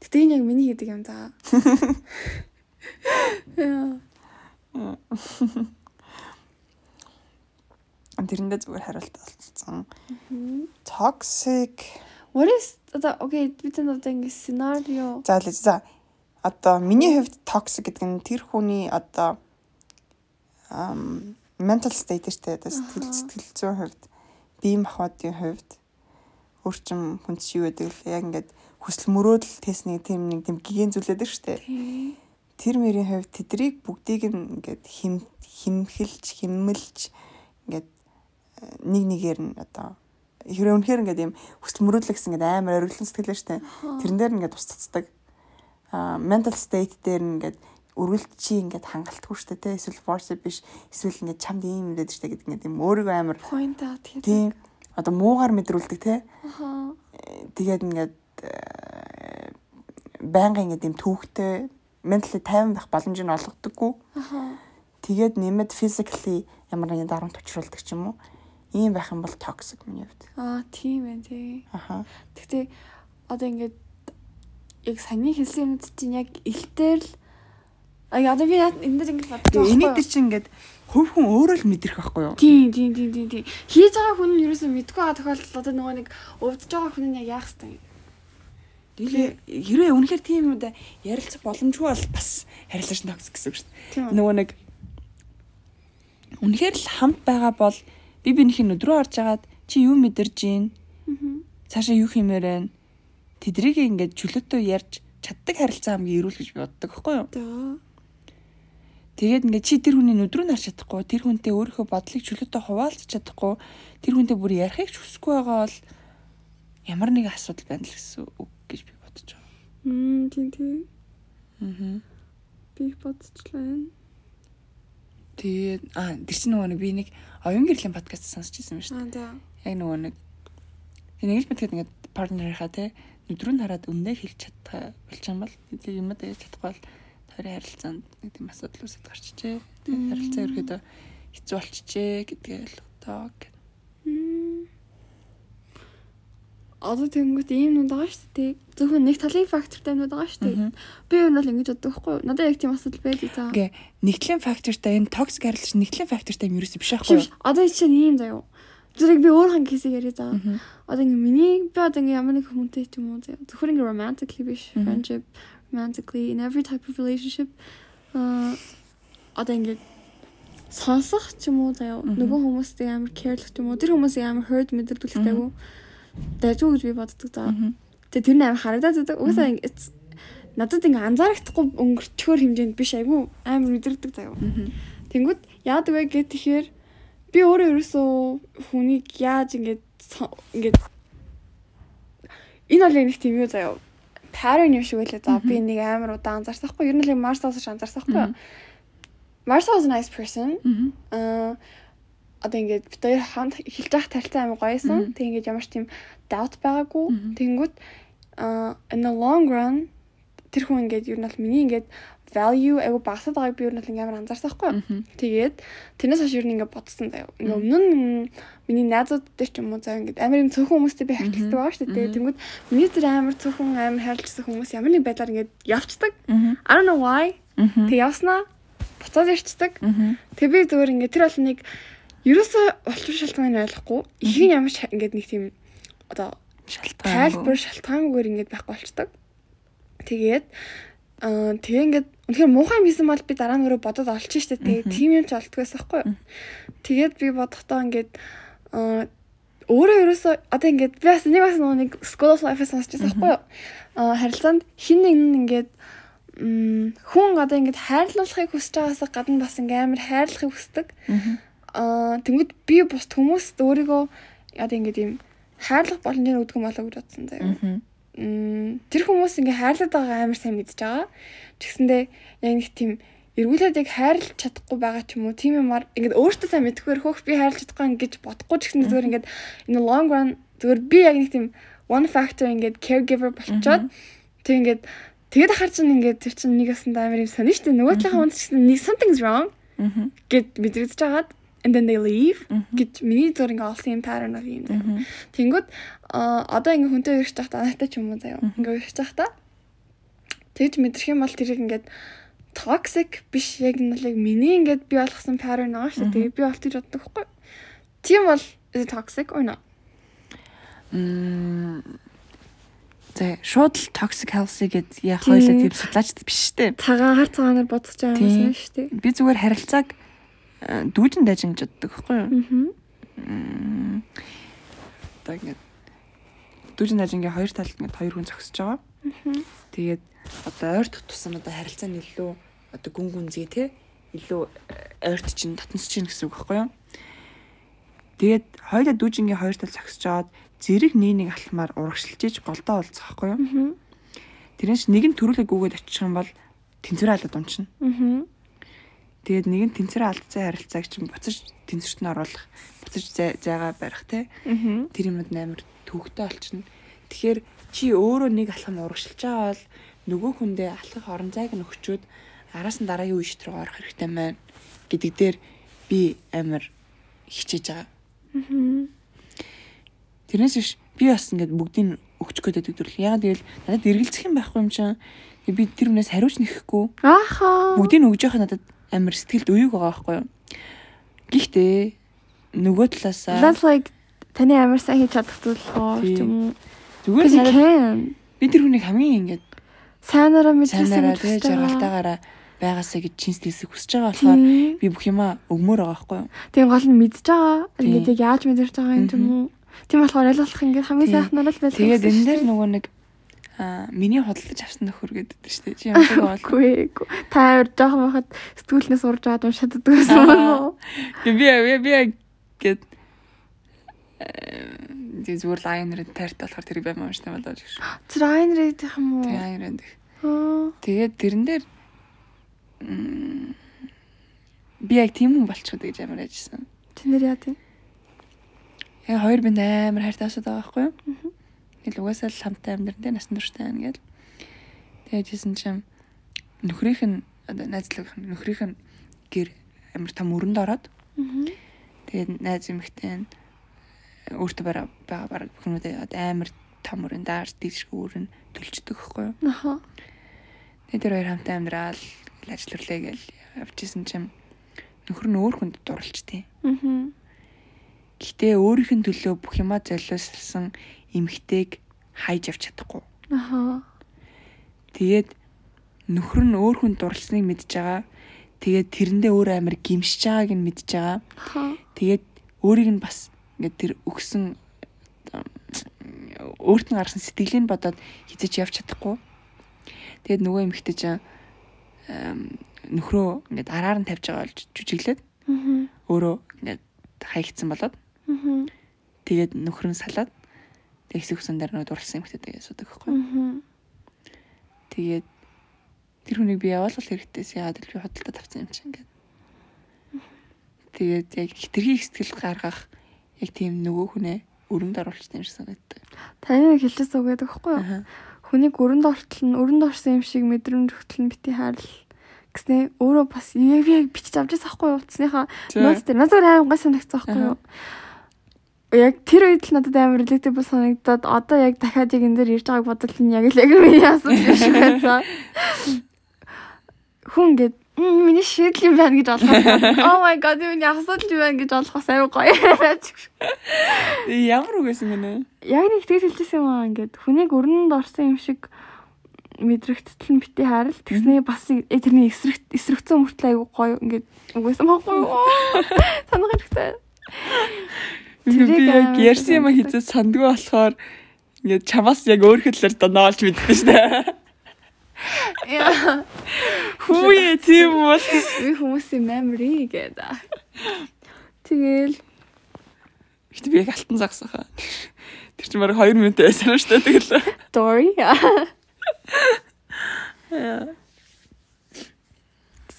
Гэтэ энэ яг миний хийдэг юм заа. Тэрэндээ зүгээр хариулт олцсон. Toxic What is одоо окей бид энэ одоо ингэ сценарио За л за. Одоо миний хувьд toxic гэдэг нь тэр хүний одоо mental state штэ одоо сэтгэл сэтгэл зүйн хувьд бие махбодын хувьд өөрчм хүнс юу гэдэг л яг ингээд хүсэл мөрөөдөл тесний тийм нэг тийм гигэн зүйлээд штэ. Тэр мөрийн хувьд тэдрийг бүгдийг нь ингээд хим химхэлж химмэлж ингээд э, нэг нэгээр нь одоо хэрэг үнэхээр ингээд юм хүсэл мөрөөдлөө гэсэн ингээд амар ориглон сэтгэлээ штэ. Тэрэн дээр ингээд тус цацдаг. Аа mental state дээр ингээд үргэлж чи ингээд хангалтгүй штэ те эсвэл force биш эсвэл ингээд чамд ийм юм яриад штэ гэдэг ингээд юм өөрийгөө амар point out хийдэг. тийм одоо муугар мэдрүүлдэг те Аха. тэгээд ингээд э, байнгын ингээд юм түүхтэй ментали тайван байх боломжийг нь олгодоггүй. Аха. Тэгээд нэмээд physically ямар нэгэн дарамт учруулдаг ч юм уу. Ийм байх юм бол toxic миний хувьд. Аа тийм ээ тий. Аха. Гэтэ одоо ингээд яг саний хэлсэн юмд чинь яг илтээр л А яа одоо би энэ дээр ингэж бодож Тэгээ энийг дээр чинь ингээд хувь хүн өөрөө л мэдрэх байхгүй юу? Тийм тийм тийм тийм тийм. Хийж байгаа хүн нь ерөөсөө мэдгүй байгаа тохиолдолд одоо нөгөө нэг өвдөж байгаа хүн нь яг яах вэ? Тэгээ хэрвээ үнэхээр тийм юм да ярилцах боломжгүй бол бас харилцаач toxic гэсэн үг шүү дээ. Нөгөө нэг үнэхээр л хамт байгаа бол би бинийхээ өдрөө харж агаад чи юу мэдэрж гин? Цаашаа юу хиймээр байна? Тэдрийг ингээд чөлөөтөө ярьж чаддаг харилцаа хамгийн эрүүл гэж би боддог байхгүй юу? Тэгээд ингээд чи тэр хүний нүд рүү нарч чадахгүй, тэр хүнтэй өөрийнхөө бодлыг чөлөөтэй хуваалцах чадахгүй, тэр хүнтэй бүр ярихыг ч хүсэхгүй байгаа бол ямар нэгэн асуудал байна л гэсэн үг гэж би бодож байгаа. Мм тийм тийм. Аа. Би бодчихлаа. Тэгээд аа тэр чинь нөгөө нэг би нэг оюун гэрлийн подкаст сонсч ирсэн юм шүү дээ. Яг нөгөө нэг энэ ингэж мэдгээд ингээд партнерийнхаа те нь хараад өмнөө хэлж чадхаа болчихсон бол тэг юм яаж чадахгүй бол тойрын харилцаанд нэг тийм асуудал үүсэж гарчжээ. Тэг харилцаа ерөөдөө хэцүү болчихжээ гэдгээ ойлгодог. гэд. Мм. Одоо тэнгуут ийм нүд байгаа шүү дээ. Зөвхөн нэг талын фактортай нүд байгаа шүү дээ. Би юу нь бол ингэж боддог байхгүй юу? Надад яг тийм асуудал байдаг заа. Гэ нэгтлийн фактортай энэ токсик харилцаа нэгтлийн фактортай юм ерөөс биш байхгүй юу? одоо чинь ийм заяа. Зэрэг би өөрхөн кейсийг яриа заа. Одоо ингэ миний би одоо ингэ ямар нэг хүнтэй ч юм уу заяа. Зөвхөн ингэ romantically биш, friendship, romantically in every type of relationship а одоо ингэ сонсох ч юм уу заяа. Нөгөө хүмүүстэй амар careless ч юм уу. Тэр хүмүүсийг амар hurt мэдэрдүүлэхтэйгүү. Дайжгүй гэж би боддог заа. Тэгээ тэр нь амар харагдаад байдаг. Угаасаа надад ингэ анзаарахдаггүй өнгөрчхөр хэмжээнд биш айгүй амар заяа. Мгм. Тэнгүүд яадаг вэ гэх тэгэхээр би өөрөө ерөөсөө хүнийг яаж ингээд со- ингээд энэ бол нэг тийм юу заяа pattern юм шиг үлээ за би нэг амар удаан анзаарсахгүй ер нь л was анзаарсахгүй. Mars was a nice person аа одоо ингээд бид хоёр хамт хэлж явах тарилцаа амар гоёсэн Мгм. тэг ингээд ямар ч тийм doubt байгаагүй тэнгүүд аа in the long run тэр хүн ингээд ер нь бол миний ингээд value айгу багасаад байгааг би ер нь бол ингээд амар анзаарсахгүй Мгм. Тэгээд тэрнээс хойш ер нь ингээд бодсон заяа. Ингээ өмнө нь миний найзууд дээр ч юм уу заяа ингээд амар юм цөөхөн хүмүүстэй би харилцдаг байгаа шүү дээ. Тэнгүүд миний тэр амар цөөхөн амар харилцсан хүмүүс ямар нэг байдлаар ингээд явцдаг. I don't know why. Тэг явснаа буцаад ирчдэг. Мгм. Тэг би зүгээр ингээд тэр бол нэг ерөөсөө улчуур шалтгааныг ойлгохгүй. Ихийн ямар ч ингээд нэг тийм одоо Шалтгаан. тайлбар шалтгаангүйгээр ингээд байхгүй болчдөг. Тэгээд аа тэгээ ингээд үнэхээр муухай юм хийсэн бол би дараа нь өөрөө бодоод олчих штэ. Тэгээ тийм юм ч олддог байсан хгүй. Мгм. Тэгээд би бодохдоо ингээд аа өөрөө ерөөсөө одоо ингээд би бас нэг бас нэг school of life сонсч байсан хгүй. Аа харилцаанд хин нэг нь ингээд хүн одоо ингээд хайрлуулахыг хүсэж байгаас гадна бас ингээд амар хайрлахыг хүсдэг. Мгм. Аа тэнгууд би бус хүмүүст өөрийгөө одоо ингээд юм хайрлах боломжийг өгдөг юм болоо гэж бодсон заяа. Тэр хүмүүс ингээ хайрлаад байгаа амар сайн мэдж байгаа. Тэгсэндээ яг нэг тийм эргүүлээд яг хайрлах чадахгүй байгаа ч юм уу тийм юмар ингээд өөртөө сайн мэдхгүй хөөх би хайрлах чадахгүй гэж бодохгүй ч гэсэн зүгээр ингээд in the long run зүгээр би яг нэг тийм one factor ингээд caregiver болчоод тэг ингээд тэгээд ахаар чинь ингээд тэр чинь нэг ясан амар юм сонио штэ. Нөгөө талынхаа хүнс чинь нэг something's wrong гэд мэдрэгдэж хагаад and then they leave гэж миний зүгээр ингээ олсон юм pattern of юм заяа. Тэнгүүд одоо ингээ хүнтэй ирэх tahta анаатай ч юм уу заяа. Ингээ ирэх tahta тэгж мэдрэх юм бол тэрийг ингээд toxic биш яг яг миний ингээд би болгосон pattern байгаа шүү. Тэгээ би болтож боддог хгүй. Тийм бол is it toxic or not? Мм. За шууд л toxic healthy гэд яг Тийм. хоёлаа тийм судлаач биш үү? Цагаан хар цагаанаар бодож байгаа юм шүү дээ. Би зүгээр харилцааг дүүжин дайжин гэж боддог байхгүй юу? Мм. Одоо ингээд дүүжин дайжингийн хоёр талд ингээд хоёр хүн зогсож байгаа. Тэгээд одоо ойр тутсан одоо харилцаа нь илүү одоо гүн гүнзгий те илүү э, ойрт чинь татнас чинь гэсэн үг байхгүй юу? Тэгээд хоёулаа дүүжингийн хоёр тал зогсож аваад зэрэг нэг нэг алхмаар урагшилж иж голдоо болцох байхгүй юу? Мгм. Тэрнээс нэг нь төрүүлэг гүгээд очих юм бол тэнцвэрээ алдаад унчна. Мгм. Тэгээд нэг нь тэнцвэрээ алдсан харилцааг чинь буцаж тэнцвэрт нь оруулах, буцаж зай- зайгаа барих те тэр юмуд амар төвөгтэй болчихно. Тэгэхээр чи өөрөө нэг алхам урагшилж байгаа бол нөгөө хүндээ алхах орон зайг нь өгчөөд араас нь дараагийн үе шít рүү орох хэрэгтэй байна гэдэг дээр би амар хичээж байгаа. Тэрнээс биш би бас ингээд бүгдийг өгч гээд дүрл. Ягаад гэвэл надад эргэлзэх юм байхгүй юм чинь. Би тэр хүнээс хариуч нэхэхгүй. Ааха. Бүгдийг өгж явах надад амар сэтгэлд уюуг байгаа байхгүй юу. Гэхдээ нөгөө талаасаа That's like таны амар сайн хийж чадах зүйл ч юм зүгээр can. би тэр хүнийг хамгийн ингээд Сайнараа сайнараа гэж жаргалтаагаараа байгаасаа гэж чин сэтгэлсээ хүсэж байгаа болохоор би бүх юмаа өгмөр байгаа байхгүй юу. Тийм гол нь мэдж байгаа. Ингээд яг яаж мэдэрч байгаа юм ч юм уу. Тийм болохоор аль болох ингээд хамгийн сайхнаар л байх. Тэгээд энэ дээр нөгөө нэг миний худалдаж авсан нөхөр гэдэг шүү дээ. Чи ямардаг бол. Үгүй ээ. Та авир жоохон байхад сэтгүүлнээс урж аваад уншаад байдаг байсан уу? Би би би гэд э зүгээр лайнер тайртай болохоор тэр баймаа унштай болоо гэж. Тэр Айн Рейд юм уу? Тэгээ лайнер дэх. Аа. Тэгээд тэрэн дээр би яг тийм хүн болчиход гэж амар яжсан. Тэнэр яа тийм? Яг хоёр бинд амар хайртай асууд байгаа байхгүй юу? Тэгэл угаасаа л хамтаа амьдран дээр насан турштай байна гэл. Тэгээд жисэн чим нөхрийнх нь одоо найзлах нөхрийнх нь гэр амар том өрөнд ороод тэгээд найз эмэгтэй нь өөртөө бараа байгаа бараг бүхнүүдээ амар том өрөнд даарс дийшгүй өрөнд төлждөг байхгүй юу? Аха. Тэгээд тэр хоёр хамтаа амьдрал гэл ажилларлаа гэл явжсэн чим нөхөр нь өөр хүнд дурлцтыг. Аа. Гэхдээ өөрийнх нь төлөө бүх юмаа золиослсон эмгтэйг хайж авч чадахгүй. Аха. Тэгээд нөхөр нь өөр хүн дурлсныг мэдж байгаа. Тэгээд тэрэндээ өөр амар гимшиж байгааг нь мэдж байгаа. Тэгээд өөрийг нь бас ингээд тэр өгсөн өөрт нь гарсан сэтгэлийг нь бодоод хизэж явж чадахгүй. Тэгээд нөгөө эмэгтэй чинь нөхрөө ингээд араар нь тавьж байгаа болж жүжиглээд өөрөө ингээд хаягдсан болоод тэгээд нөхөр нь салаад тэгээд хэсэг хусан дээр нөө дурлсан эмэгтэйгээ асуудаг байхгүй. Тэгээд тэр хүнийг би явуулах хэрэгтэйс яагаад л би хөдөлтөд авсан юм чинь ингээд. Тэгээд яг хитрхи сэтгэл гаргах яг тийм нөгөө хүнээ өрөнд оруулчихсан юм шиг санагддаг. Таны нэг хэлчихсэн үг гэдэг байхгүй юу? Хүнийг өрөнд ортол нь өрөнд орсон юм шиг мэдрэмж өгтөл нь бити хайрл гэснээ өөрөө бас яг яг бичиж авч байсан байхгүй юу? Утасныхаа нууц дээр надад аим гай санагдсан байхгүй юу? Яг тэр үед л надад амар relatable санагдаад одоо яг дахиад яг энэ дээр ирж байгааг бодвол энэ яг л яг миний асуудал юм шиг байсан. Хүн ингээд «Мм, миний шийдэл юм байна гэж ойлгох. Oh my god, миний асуудал юм байна гэж ойлгох сайн гоё. Ямар үг байсан гэнэ? яг нэг тэгж хэлчихсэн юм аа ингээд хүнийг өрнөнд орсон юм шиг мэдрэгдтэл нь бити харал тэгснээ бас тэрний эсрэг эсрэгцэн мөртлөө айгу гоё ингээд угсаа байхгүй юу санах хэрэгтэй Тэрийг яг ярьсан юм хийzээ сандгүй болохоор ингээд чамаас яг өөр хэлээр доноолж мэддэн шүү дээ. яа Хүүе тийм бол. би хүмүүсийн memory гэдэг тэгэл Гэтэ би яг алтан загсаха. Тэр чинь баг 2 минут байсан шүү дээ тэгэл. story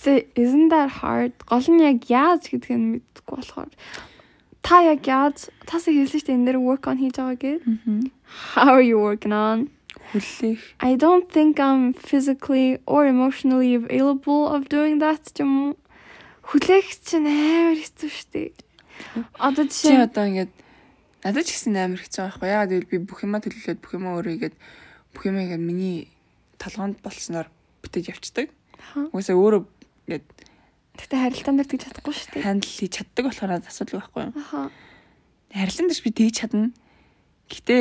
So isn't that hard? Гол нь яг яаж гэдгийг нь мэдэхгүй болохоор та яг яаж тасаа хэлсэн шүү дээ энэ дээр work on хийж байгаа гэд. How are you working on? Хүлээх. I don't think I'm physically or emotionally available of doing that юм. Хүлээх чинь амар хэцүү шүү дээ. Одоо жишээ одоо ингээд надад ч гэсэн амар хэцүү байхгүй. Ягаад гэвэл би бүх юмаа төлөвлөөд бүх юмаа өөрөө игээд бүх юмаа ингээд миний толгоонд болсноор бүтээж явцдаг. Угаасаа өөрөө ингээд Тэгтээ харилцаан дээр тэгж чадахгүй шүү дээ. хандл хийж чаддаг болохоор асуудал байхгүй юу? Аха. Харилцан дээр би тэгж чадна. Гэтэ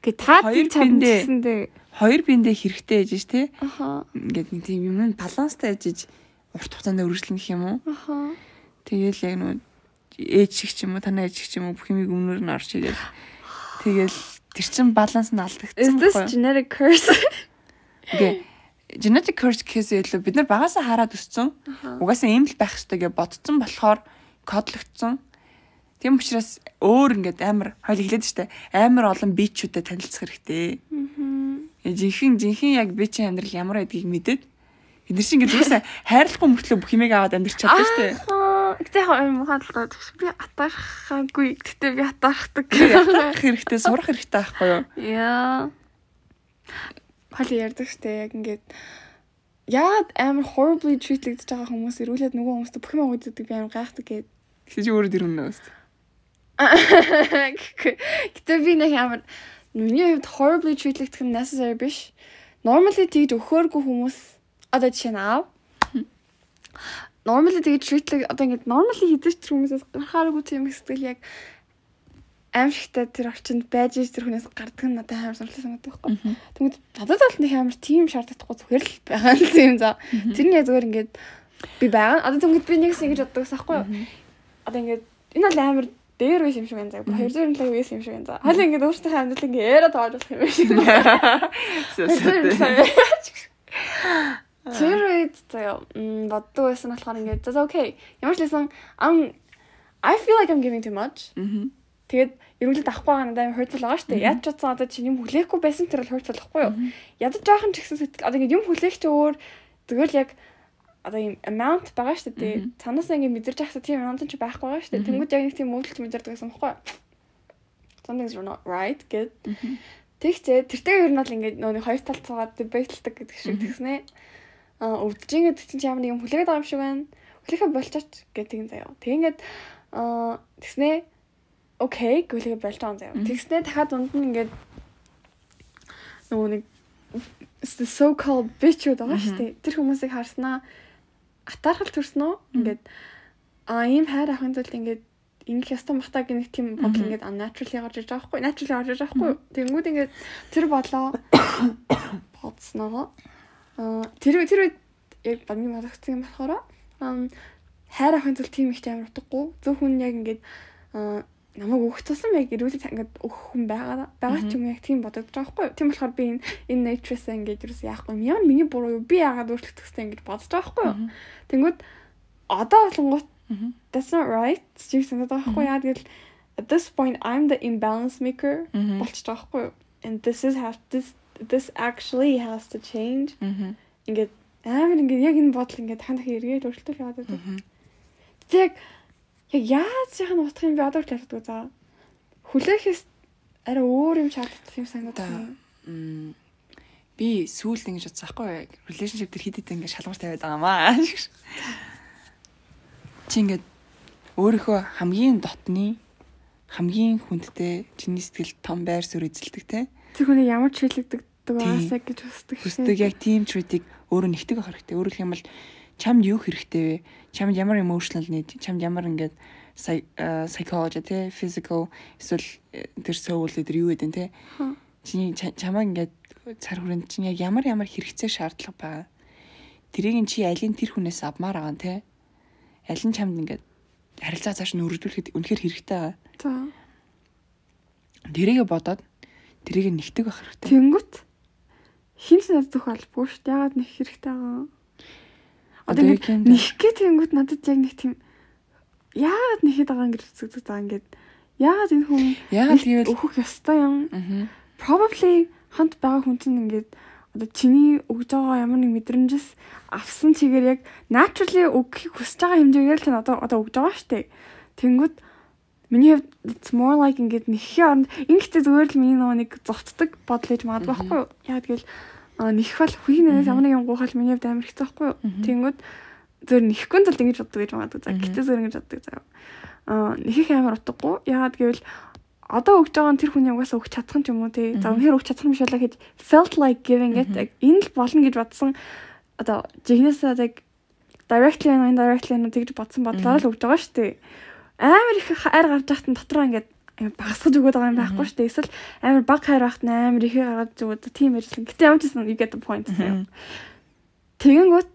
Гэ та тийм чадна биндээ- гэсэндээ. хоёр биендээ хэрэгтэй ээж те. Аха. Ингээд нэг тийм юм баланстай ээж урт хугацаанд үргэлжлэх юм уу? Аха. Тэгээл яг нөө ээж шиг ч юм уу, танаа ээж шиг ч юм уу бүх юмыг өмнөр нь орж игээл. Тэгээл тэр чин баланс нь Is алдагдсан this байхгүй юу? genetic curse? Окей. Genetic curse гэхээс илүү бид нар багасаа хараад өссөн. Угаасаа ийм л байх хэрэгтэй гэж бодсон болохоор кодлогдсон. Тийм учраас өөр ингээд амар хойл хэлээд штэ амар олон бичүүдэд танилцах хэрэгтэй. Мгм. Э, Жинхэнэ жинхэнэ яг бичийн амьдрал ямар байдгийг мэдээд нар чинь ингээд юусаа хайрлахгүй мөртлөө бүх юмыг аваад амьдрч чаддаг штэ. Аа, Гэтэ яг юм хаалт би атархаагүй. Гэтэ би атархдаг. Ятгах хэрэгтэй, сурах хэрэгтэй байхгүй юу? Яа. Хали ярьдаг штэ яг ингээд яагаад амар horribly treatlэгдэж байгаа хүмүүс ирүүлээд нөгөө хүмүүст бүх юм өгдөг би амар гайхдаг. Чи чи өөрөө дэрүн нөөс. Гэтэ би нэг амар миний хувьд horribly treatlэгдэх нь necessary биш. Normally тэгж өгөхөөргүй хүмүүс одоо жишээ нь аав. Normally тэгж treatlэг одоо ингээд normally хийдэж тэр хүмүүсээс гарахааргүй тийм их сэтгэл яг аимшигтай тэр орчинд байж иж тэр хүнээс гардаг нь надад амар сонирхолтой санагддаг байхгүй. Тэгмэд надад бол нэг амар тийм шаардлагагүй зүгээр л байгаа юм за. Тэр нь яг зүгээр ингээд би байгаа. Одоо тэгмэд би нэгс ингэж боддог ус байхгүй юу? Одоо ингээд энэ бол амар дээр байсан юм шиг байна заа. Хоёр зүрх лаг байсан юм шиг байна заа. Хойлоо ингээд өөртөө амьдрал ингээд яриа тоож болох юм шиг. Тэр үед заяа боддог байсан болохоор ингээд за окей. Ямар ч лсэн ам I feel like I'm giving too much. Тэгээд эрүүлээд авахгүй байгаа надад амар хурцлал байгаа шүү дээ. Яаж ч утсан одоо чи юм хүлээхгүй байсан тэр л хурцлахгүй юу? Ядаж жоохон ч гэсэн сэтгэл одоо ингэ юм хүлээх чи өөр зүгээр л яг одоо юм amount байгаа шүү дээ. Цанаас ингэ мэдэрч ахсаа тийм amount ч байхгүй байгаа шүү дээ. Тэнгүүд яг нэг тийм мөнгөлч мэдэрдэг гэсэн баггүй юу? Something's not right гэд. Тэгчээ тэртээ ер нь бол ингэ нөөний хоёр талд цугаад дебейтэлдэг гэдэг шиг тэгснэ. Аа өвдөж ингэ тэгчин чи ямар нэг юм хүлээгээд байгаа юм шиг байна. Хүлээхэ болчихоч гэдэг тийм заяа. Тэг ингээд аа тэгснэ окей байгаа юм заяа. Тэгснээ дахиад дунд нь ингээд нөгөө нэг so called bitchуд байгаа шүү дээ. Тэр хүмүүсийг харснаа. Атаархал төрснөө ингээд а ийм хайр ахын тулд ингээд ингэх ястан бахтаа гэх нэг тийм бодол ингээд unnaturally гарч иж байгаа байхгүй naturally гарч иж байгаа байхгүй тэгэнгүүт ингээд тэр бодлоо бодсноо. А тэр тэр үед яг багны бодогдсон юм болохоор хайр ахын тулд тийм их амар утгагүй. Зөвхөн яг ингээд намайг өгөх тусам яг ирүүлээд ингээд өгөх хүн байгаа байгаа ч юм яг тийм бодогдож байгаа байхгүй юу. Тийм болохоор би энэ энэ nature-саа ингээд юус яахгүй юм. Ямар миний буруу юу? Би яагаад өөрчлөх гэсэн ингээд бодож байгаа байхгүй юу. Тэнгүүд одоо болонгууд that's not right. Чи санаад байгаа байхгүй яа тэгэл at this point I'm the imbalance maker болчих байгаа байхгүй юу. And this is have this this actually has to change. Ингээд амар ингээд яг энэ бодол ингээд дахин эргээд өөрчлөлтөөр яваад байдаг. Тэг яг яаж яхаа утгах юм бэ одоо ч ялддаг за. Хүлээхээс арай өөр юм шаарддаг юм санагдаад байна. Би сүүлд ингэж бодсон байхгүй relationship төр хэд хэд ингэ шалгуур тавиад байгаамаа. Чи ингэ өөрийнхөө хамгийн дотны хамгийн хүндтэй чиний сэтгэл том байр суурь эзэлдэг те. Тэр хүний ямар ч хэлэгдэг байгаасаа гэж хүсдэг. Хүсдэг яг тийм treat-ийг өөрөө нэгтгэх хэрэгтэй. Өөрөөх юм бол чамд юу хэрэгтэй вэ? Чамд ямар emotional need, чамд ямар ингээд psychology те physical эсвэл э, тэр soul тэр юу гэдэг те. Чиний чамаа ингээд цар хүрээнд чинь яг ямар ямар хэрэгцээ шаардлага байгаа. Тэрийг чи алийг тэр хүнээс авмаар байгаа те. Аль нь чамд ингээд харилцаа цааш нь өргөдүүлэхэд үнэхээр хэрэгтэй байгаа. За. Тэрийгэ бодоод тэрийг нэгтгэх хэрэгтэй. Тэнгүүт хин ч надад зөвх албагүй шүү дээ. Ягаад нэг хэрэгтэй байгаа. Одоо нэг гэх тэнгүүд надад яг нэг тийм яагаад нэхэд байгаа юм гэж үздэг заа ингээд яагаад энэ хүн яагаад гэвэл өөхөх ёстой юм. Probably хамт байгаа хүн чинь ингээд одоо чиний өгж байгаа ямар нэг мэдрэмжээс авсан чигээр яг naturally өгөхийг хүсэж байгаа хэмжээгээр л одоо одоо өгж байгаа штэ. Тэнгүүд миний хувьд it's more like ингээд нэхээ оронд ингэхдээ зүгээр л миний нөгөө нэг зовтдаг бодол гэж магадгүй байхгүй юу? Яагаад гэвэл нэх бол хүүхнээс ямар нэгэн гуйхал миний хувьд амар хэцүү байхгүй юу. Тэнгүүд зөв нэхгүй тул ингэж боддог гэж магадгүй за. Гэтэ зөв ингэж боддог заа. Аа нэхэх амар утгагүй. Яагаад гэвэл одоо өгж байгаа нь тэр хүний угаасаа өгч чадах юм ч юм уу тий. За үнэхээр өгч чадах юм шиг л гэж felt like giving it энэ л болно гэж бодсон одоо жигнэсээ яг directly and indirectly тэгж бодсон бодлоор л өгж байгаа шүү дээ. Амар их хайр гарч яхад нь дотроо ингээд багасгаж өгöd байгаа юм байхгүй шүү дээ. Эсвэл амар баг хайр байхад амар ихээ гаргаж өгöd тийм ярьсан. Гэтэ ямар ч юм you get the point. Тэгэнгүүт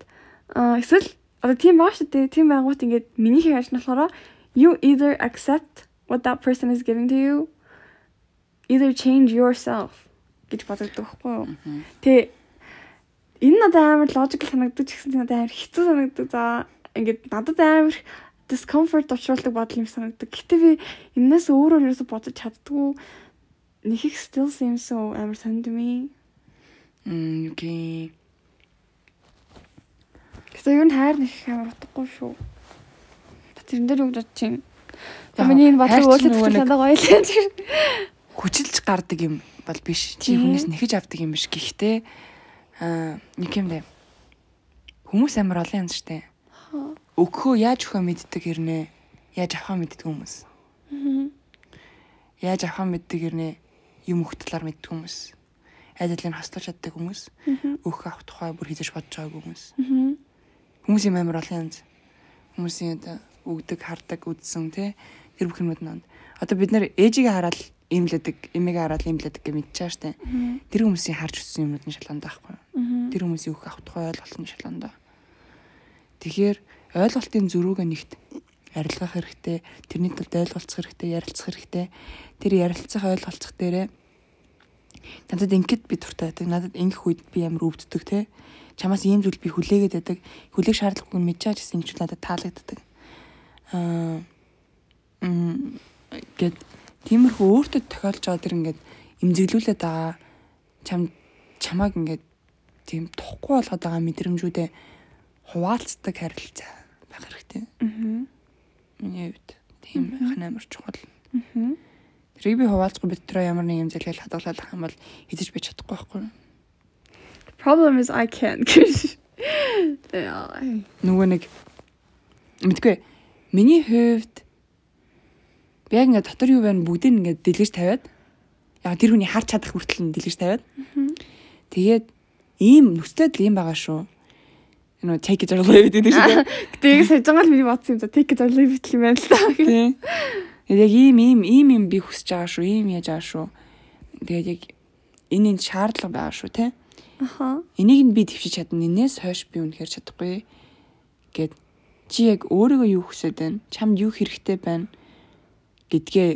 эсвэл одоо тийм байгаа шүү дээ. Тийм байгуут ингээд минийхээ ажил болохоор you either accept what that person is giving to you either change yourself гэж бодогддог байхгүй юу. Тэгээ энэ надад амар логикл санагддаг ч гэсэн надад амар хэцүү санагддаг. За ингээд надад амар discomfort очруулдаг бодол юм санагддаг. Гэтэ би энэс өөрөө ерөөсө бодож чаддгүй нэг их still seems so амар сонд ми. Мм окей. Гэтэ юу н хайр нэг амар утгагүй шүү. Тэрэн дээр үг бодож чинь. Миний энэ бодлого өөрчлөлт санаа гоё л тийм. Хүчилж гардаг юм бол биш. Чи хүнээс нэхэж авдаг юм биш. Гэхдээ аа нэг юм дээ. Хүмүүс амар олон юм штэ өгөхөө яаж өгөхөө мэддэг хэрнээ яаж авахаа мэддэг хүмүүс. Яаж авахаа мэддэг хэрнээ юм өгөх талаар мэддэг хүмүүс. Айдалыг хастуулж чаддаг хүмүүс. Өгөх авах тухай бүр хийж бодож байгааг хүмүүс. Хүмүүсийн амар олон янз. Хүмүүсийн одоо өгдөг, хардаг, үдсэн тий тэр бүх юмуд нанд. Одоо бид нэр ээжигээ хараад имлэдэг, эмээгээ хараад имлэдэг гэж мэдчихэж штэ. Тэр хүмүүсийн харж өссөн юмнууд нь шалганд байхгүй. Тэр хүмүүсийн өгөх авах тухай ойлголт нь шалганд. Тэгэхээр ойлголтын зөрүүг нэгт арилгах хэрэгтэй. Тэрний тулд ойлголцох хэрэгтэй, ярилцах хэрэгтэй. Тэр ярилцах ойлголцох дээрээ надад ингэхэд би дуртай байдаг. Надад ингэх үед би амар өвддөг те. Чамаас ийм зүйл би хүлээгээд байдаг. Хүлээх шаардлагагүй мэдж байгаа гэсэн ч надад таалагддаг. Аа м гэд тиймэрхүү өөртөө тохиолж байгаа тэр ингээд имзэглүүлээд байгаа чам чамааг ингээд тийм тухгүй болгоод байгаа мэдрэмжүүдээ хуваалцдаг харилцаа байх хэрэгтэй. Аа. Миний хувьд тийм байх нь амар чухал. Аа. Тэрийг би хуваалцахгүй бид тэрөө ямар нэг юм зэлгээл хадгалах юм бол хийж бич чадахгүй байхгүй. Problem is I can't. Нөгөө нэг мэдгүй миний хувьд би яг ингээд дотор юу байна бүгдийг ингээд дэлгэж тавиад яг тэр хүний харж чадах хүртэл нь дэлгэж тавиад тэгээд ийм нөхцөлд ийм байгаа шүү. You know take it or leave it гэдэг шиг. Гэтэ сажингаал миний бодсон юм за take it or leave it юм байна л та. Тийм. Яг ийм ийм ийм юм би хүсэж байгаа шүү, ийм яаж байгаа шүү. Тэгээд яг энэ энэ шаардлага байгаа шүү, тэ. Аха. Энийг нь би твшиж чадна. Энээс хойш би үнэхээр чадахгүй гэд чи яг өөрийгөө юу хүсэж байна? Чамд юу хэрэгтэй байна? гэдгээ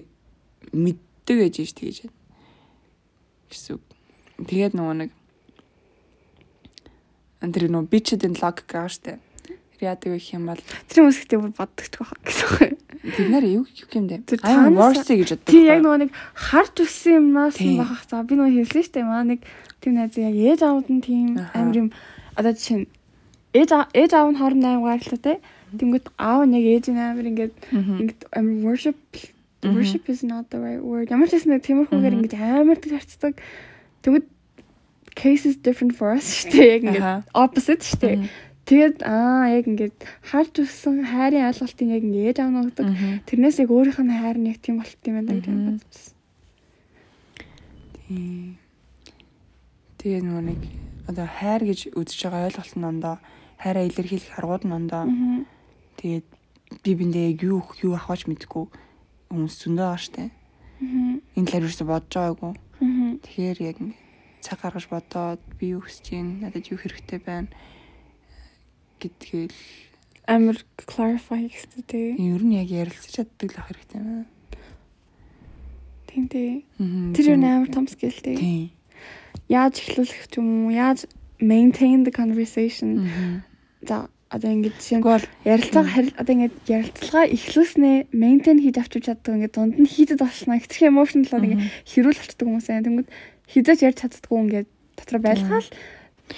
мэддэг гэж ийж тэгэж байна. Гэсэн. Тэгээд нөгөө нэг антэр нөгөө бичэдэн лог гаш тэ. Яадаг их юм бол Тэр хүмүүс ихтэй боддогч байх гэсэн юм. бид нар юу юу юм бэ? Тэр таанаас- worthy гэж боддог. Тий яг нөгөө нэг харж өссөн юмнаас нь бахах. За би нөгөө хэлсэн дээ. Маа нэг тийм найз яг ээж аавд нь тийм амир юм одоо жишээ ээж ээж аав нь хоорондоо аим гайхалтай те. Тэнгүүт аав нь яг ээж нь амир ингээд ингээд амир worship worship is not the right word. Ямар ч гэсэн тиймэрхүүгээр ингээд амар их харцдаг. Case is different for us дээ. Яг ингээд opposite. Мгм. Тэгээд аа яг ингээд харж өссөн хайрын ойлголтын яг ингээд ээж аав нь өгдөг. Тэрнээс яг өөрийнх нь хайр нь яг тийм болт юм байна гэж. Тийм. Тэгээ нөгөө нэг одоо хайр гэж үзэж байгаа ойлголт нь ондоо хайраа илэрхийлэх аргууд нь ондоо тэгээд би биндээ яг юу өгөх, юу авахч мэдгүй хүмүүс зөндөө байгаа штэ. Энэ талаар юусо бодож байгаагүй. Тэгэхээр яг ингэ цаг гаргаж бодоод би юу хүсэж байна, надад юу хэрэгтэй байна гэдгээл Амар clarify гэхтэй. ер нь яг ярилцаж чаддаг л ах хэрэгтэй юм аа. Тийм тий. Тэр юу амар том skill тий. Тийм. Яаж эхлүүлэх ч юм уу, яаж maintain the conversation. За одоо ингэж Тэгвэл ярилцлага одоо ингэж ярилцлага эхлүүлснээ maintain хийж авчиж чаддаг ингээд дунд нь хийдэд болсноо их их emotional болоод ингээд хэрүүл болчдөг хүмүүс байна. Тэнгүүд хизэж ярьж чаддаггүй ингээд дотор байлгаал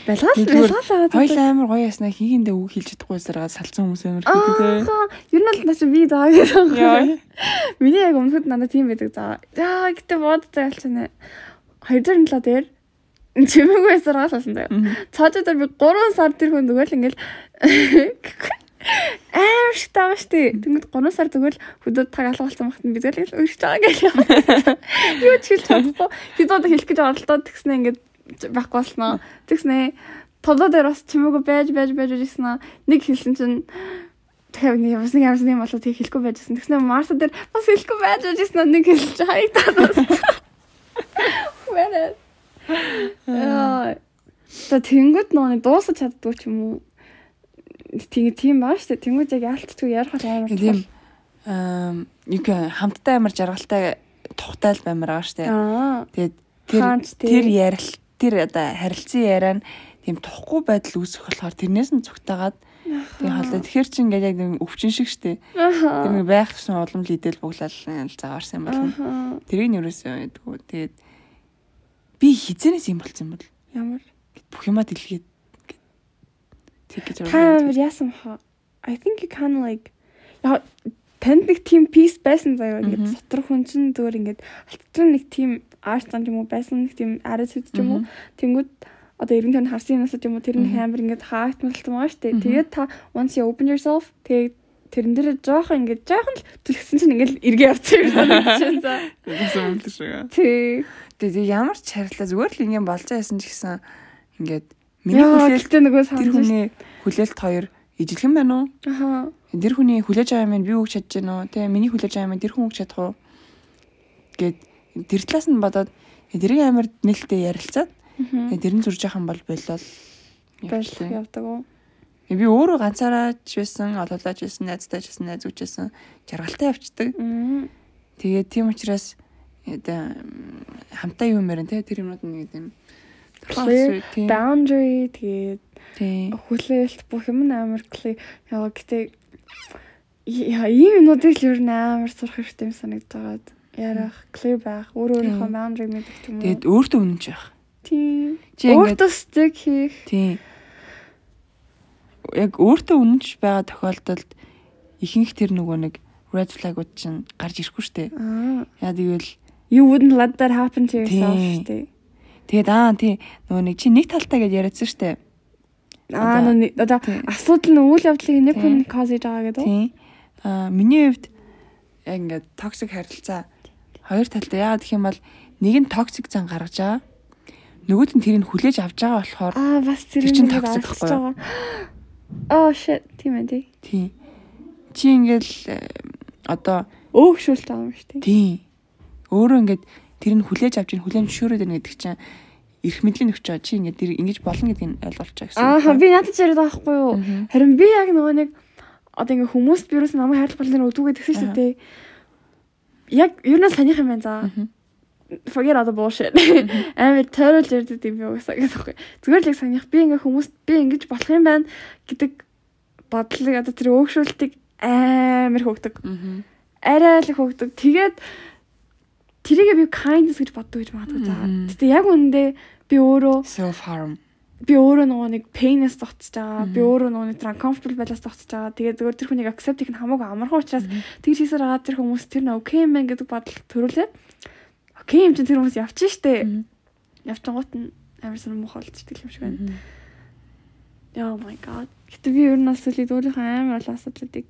байлгаал Тэгвэл байлгаал хоёул амар гоё яснаа хийгэндээ үг хэлж чадахгүй саргаа салцсан хүмүүс амар хэдэг те. Аа, ер нь бол наач би заа гэсэн. Яа. Миний яг өмнөхд надад тийм байдаг заа. За гэтээ бодтой ялчна. 207 дээр чимээгүй байсараа салсан заяа. Мгм. Цаажаа би 3 сар тэр хүн зүгээр л ингээл аим шиг таа штэ. Тэнгүүд 3 сар зүгээр л хөдөө таг алгуулсан багт нь би зүгээр л өршөж байгаа гэх юм. Юу ч хэлж чадахгүй. Хидод хэлэх гэж оролдоод тэгснэ ингээд байхгүй болсноо. Тэгснэ толоо дээр бас чимээгүй байж байж байж ирсэн. Нэг хэлсэн чинь Тэгэхээр нэг ямарс нэг ямарс юм болоо тэг хэлэхгүй байжсэн. Тэгснэ Марса дээр бас хэлэхгүй байж байжсэн нэг хэлж хаягдаад бас. Вэрэ. Аа. Та тэнгууд нөө дуусах чаддгүй ч юм уу. Тийм тийм баа штэ. Тэнгууд яг яалтчгүй ярих бол амар. Тийм гэх хамттай амар жаргалтай тухтайл баймар байгаа штэ. Тэгээд тэр тэр ярил тэр одоо харилцан яриа нь тийм тухгүй байдал үүсэх болохоор тэрнээс нь цугтаагаад тийм холдоо тэгэхэр чи ингээд яг нэг өвчин шиг штэ. Тэр нэг байх гэсэн улам лидэл буглал заагаарсан юм болно. Тэрийг ерөөсөө ядгүй. Тэгээд би хизэнээс юм болсон юм бол Ямар. бүх юмаа дэлгээд тэг гэж Та амар яасан хаа. I think you of like яа танд нэг team piece байсан заяа ингээд сотор хүн чинь зүгээр ингээд алтан нэг team art зан юм уу байсан нэг team attitude юм уу тэнгүүд одоо 90 тань харсан ч юм уу тэр нэг амар ингээд хаагдмалсан байгаа шүү дээ. Тэгээд та once you open yourself тэгээд тэрэн дээр жоохон ингээд жоохон л түлхсэн чинь ингээд эргээ явчихсан юм байна за. Тэгсэн юм шиг. Тий. Тэгээд ямар ч харилцаа зүгээр л ингэ болж байсан ч гэсэн ингээд миний хүлээлт нөгөө тэр хүний хүлээлт хоёр ижилхэн байна уу? Аха. Тэр хүний хүлээж байгаа юм би өгч чадж гэнэ үү? Тэ миний хүлээж байгаа юм тэр хүн өгч чадах уу? Гэт тэр талаас нь бодоод тэрийг амар нээлттэй ярилцаад Мгм. тэр нь зурж яхан бол болол Байлах явдаг уу? Би өөрөө ганцаараа ч байсан, олоолаач байсан, найзтай ч байсан, найз байсан. Жаргалтай явцдаг. Тэгээд тийм учраас одоо хамтаа юу мэрэн те тэр юмнууд нэг юм boundary тэгээд хүлээлт бүх юм нь амар clear. Яа гэтээ яа ийм юмнуудыг л ер нь амар сурах хэрэгтэй юм санагдаж байгаад ярах, clear байх, өөр өөрийнхөө boundary мэдэх юм уу. тэгээд өөртөө үнэнч байх. тийм. Өөртөө stick хийх. тийм яг өөртөө үнэнч байгаа тохиолдолд ихэнх тэр нөгөө нэг red flag-ууд чинь гарч ирэхгүй штэ. Аа. Яа тэгвэл You wouldn't let that happen to yourself Тийм. штэ. Тэгээд аа тий нөгөө нэг чи нэг талтай гэж яриадсан штэ. Аа нүг одоо асуудал нь үйл явдлыг нэг хүн cause хийж байгаа гэдэг үү? Тийм. Аа миний хувьд яг ингээд токсик харилцаа хоёр талтай. Яагаад гэх юм бол нэг нь токсик зан гаргаж байгаа. Нөгөөд нь тэрийг хүлээж авч байгаа болохоор Аа бас тэр чинь алдчихж байхгүй. Oh shit, тийм ээ тий. Чи ингээл э, одоо Өөгшүүлт байгаа юм шүү дээ. тийм. Өөрөө ингээд тэрийг хүлээж авч ийн хүлээн зөвшөөрөөд байна гэдэг чинь эрх мэдлийн өгч байгаа. Чи ингээд тэр ингэж болно гэдгийг ойлгуулчих гэсэн. Аа би надад ч яриад байгаа байхгүй юу? Харин би яг нөгөө нэг одоо ингээ хүмүүст вирус намайг хайрлах болон өдгөө гэсэн шүү дээ. Яг ер нь санийх юм байна за. Forget all the bullshit. Амар тойролж ярьдаг юм уусаа гэсэн. Зүгээр л яг санийх би ингээ хүмүүст би ингэж болох юм байна гэдэг бодлыг одоо тэр өөгшүүлтийг амар хөөгдөг. Арай л хөөгдөг. Тэгээд тэрийг би kindness гэж боддог гэж магадгүй за. Мгм. Гэтэ яг үндэ би өөрөө self harm. би өөрөө нөгөө нэг pain-ээс зогсож байгаа. Би өөрөө нөгөө нэг uncomfortable байлаас зогсож байгаа. Тэгээд зөвөр тэр хүнийг accept хийх нь хамаагүй амархан учраас тэгж хийсээр байгаа тэр хүмүүс тэр окей юм байна гэдэг бодол төрүүлээ. Окей юм чинь тэр хүмүүс явчих штэ. Явчингууд нь амар сонир муухай болчихдаг юм шиг байна. Oh my god. Гэтэ би ер нь бас үлээд өөрийнхөө амар олон асуудлуудыг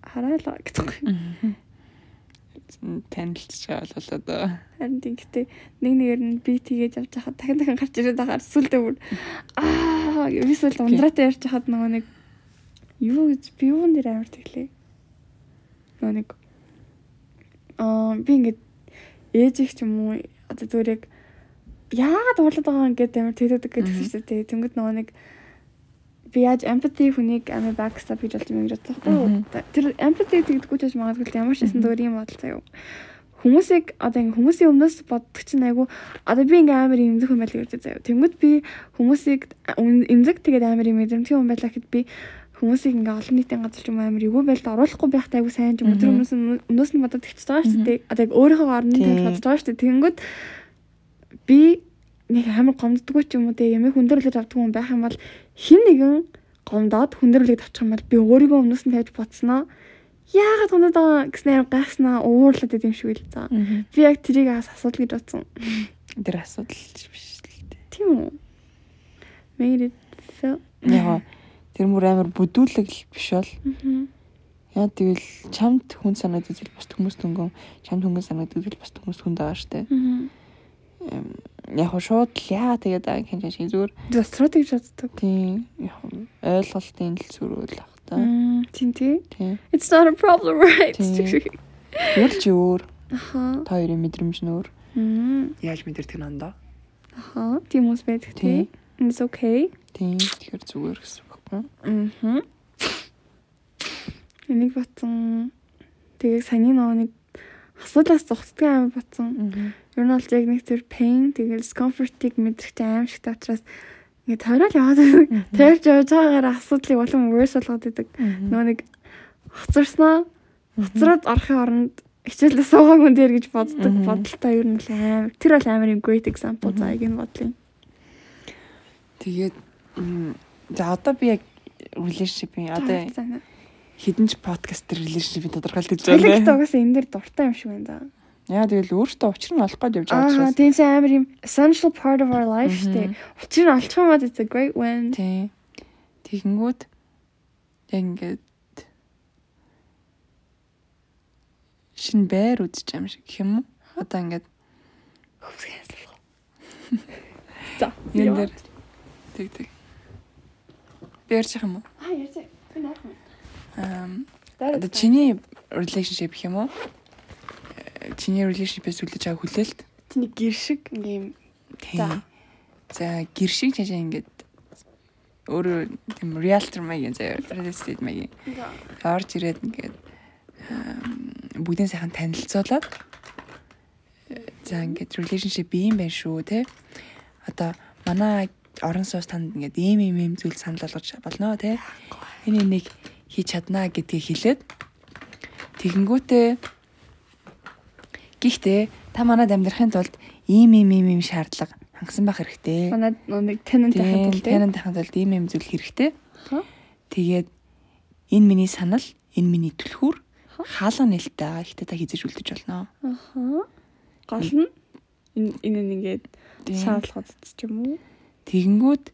хараалаа гэдэг. Танилцж байгаа бол одоо Харин тийм гэтээ нэг нэгээр нь би тгийж явж хахад дахин дахин гарч ирээд байгаа сүлдээ бүр аа ерөөсөө л ундраатай ярьж хахад нөгөө нэг юу гэж би юун дээр амар тэглээ. Нөгөө нэг аа би ингээд ээж их ч юм уу одоо зүгээр яг яагаад уурлаад байгаа юм гэдэг амар тэгдэг гэдэг Мгм. шүү дээ. Тэнгүүд нөгөө нэг би яаж empathy хүнийг амар backstab хийж болж юм гэж юу? Тэр empathy гэдэггүй ч магадгүй ямар ч гэсэн Мгм. зүгээр юм бодол заяа. Хүмүүсийг одоо ингээ хүмүүсийн өмнөөс боддог чинь айгу одоо би ингээ амар имзэг хүн байл гэж заяа. Тэнгүүд би хүмүүсийг имзэг тэгээд амар юм мэдрэмтгий хүн байлаа гэхэд би хүмүүсийг ингээ олон нийтийн газар ч юм амар эвгүй байлд оруулахгүй байхтай айгу сайн ч юм Мгм. өмнөөс нь өмнөөс нь бодоод ихчихэж байгаа шүү дээ. Одоо яг өөрийнхөө орны тавьж бодож байгаа шүү дээ. Тэнгүүд би нэг амар гомддггүй ч юм уу те ямиг хүндрүүлж авдаг хүн байх юм бол хин нэгэн гомдоод хүндрүүлээд авчих юм бол би өөрийгөө өмнөөс нь тавьж бодсноо яагаад гомдоод байгаа гэснээр гайхснаа уурлаад идэм шиг л за. Би яг тэрийг ас асуудал гэж бодсон. тэр асуудал биш л дээ. Тийм үү? Made it feel. Яг тэр мөр амар бүдүүлэг л биш бол яа тэгвэл чамд хүн санагдаж ил бус хүмүүс дөнгөн чамд хүн санагдаж ил бус хүмүүс хүн байгаа штэ. Мгм. Яг шууд л яа тэгээд байгаа юм шиг зүгээр За стратеги боддог. тийм яг ойлголтын л зүрүүл ах та. Тийм тий. It's not a problem right? Юу ч өөр Аха. та хоёрын мэдрэмж нь өөр. Яаж мэдэрдэг нь андаа? Аха. Тийм хүмүүс байдаг тий. It's okay. Тийм тэгэхээр зүгээр гэсэн үг байхгүй. Мгм. Энийг батсан. Тэгээ саний нөгөө нэг асуудлаас зогсдгүй амар батсан. Ер нь бол яг нэг тэр pain тэгэл discomfort-ыг мэдрэх аим шигтэй учраас ингээ тойрол яваад. Тойрч явж байгаагаар асуудлыг улам worse болгоод байдаг. Нөгөө нэг хоцорсноо хоцроод орохын оронд хичээлээ суугааг үн дээр гэж боддог. Бодолтой ер нь л амар тэр бол амар юм great example за яг энэ бодлын. Тэгээд за одоо би яг relationship-ийн одоо За, хідэн ч подкаст дээр relationship-ийн тодорхойлт гэж байна. гэдэг угаасаа энэ дээр дуртай юм шиг байна да. Яа тэгэл өөртөө учир нь олох гэж явж байгаа Аа учраас. тийм ч амар юм essential part of our life штэ. Учир нь олчих юм бол it's a great win. Тийм. Тэгэнгүүт яг ингээд шин байр үзэж юм шиг юм уу? Одоо ингээд За. энэ дээр тэг тэг. Би ярьчих юм уу? Аа ярьж. Би нах. Ам одоо чиний relationship гэх юм уу? Э, Чиний relationship-ээс үлдэж байгаа хүлээлт. чиний гэр шиг ингээм За. За гэр шиг чажаа ингээд өөрөө тийм realtor маягийн заяа real estate маягийн орж ирээд ингээд бүгдийн сайхан танилцуулаад за ингээд relationship ийм байх шүү те одоо манай орон сууц танд ингээд ийм ийм ийм зүйл санал болгож болно те энэ нэг хийж чаднаа гэдгийг хэлээд тэгэнгүүтээ Гэхдээ та манад амьдрахын тулд ийм ийм ийм ийм шаардлага хангасан байх хэрэгтэй. Манай нэг тэнэн тахад л Танин тахад тулд ийм ийм зүйл хэрэгтэй. Тэгээд энэ миний санал, энэ миний түлхүүр хаалга нээлттэй байгаа. Гэхдээ та хизэж үлдэж болно. Аха. Гол нь энэ нэгээд Тийм. шаардлагууд ч юм уу? Тэгэнгүүт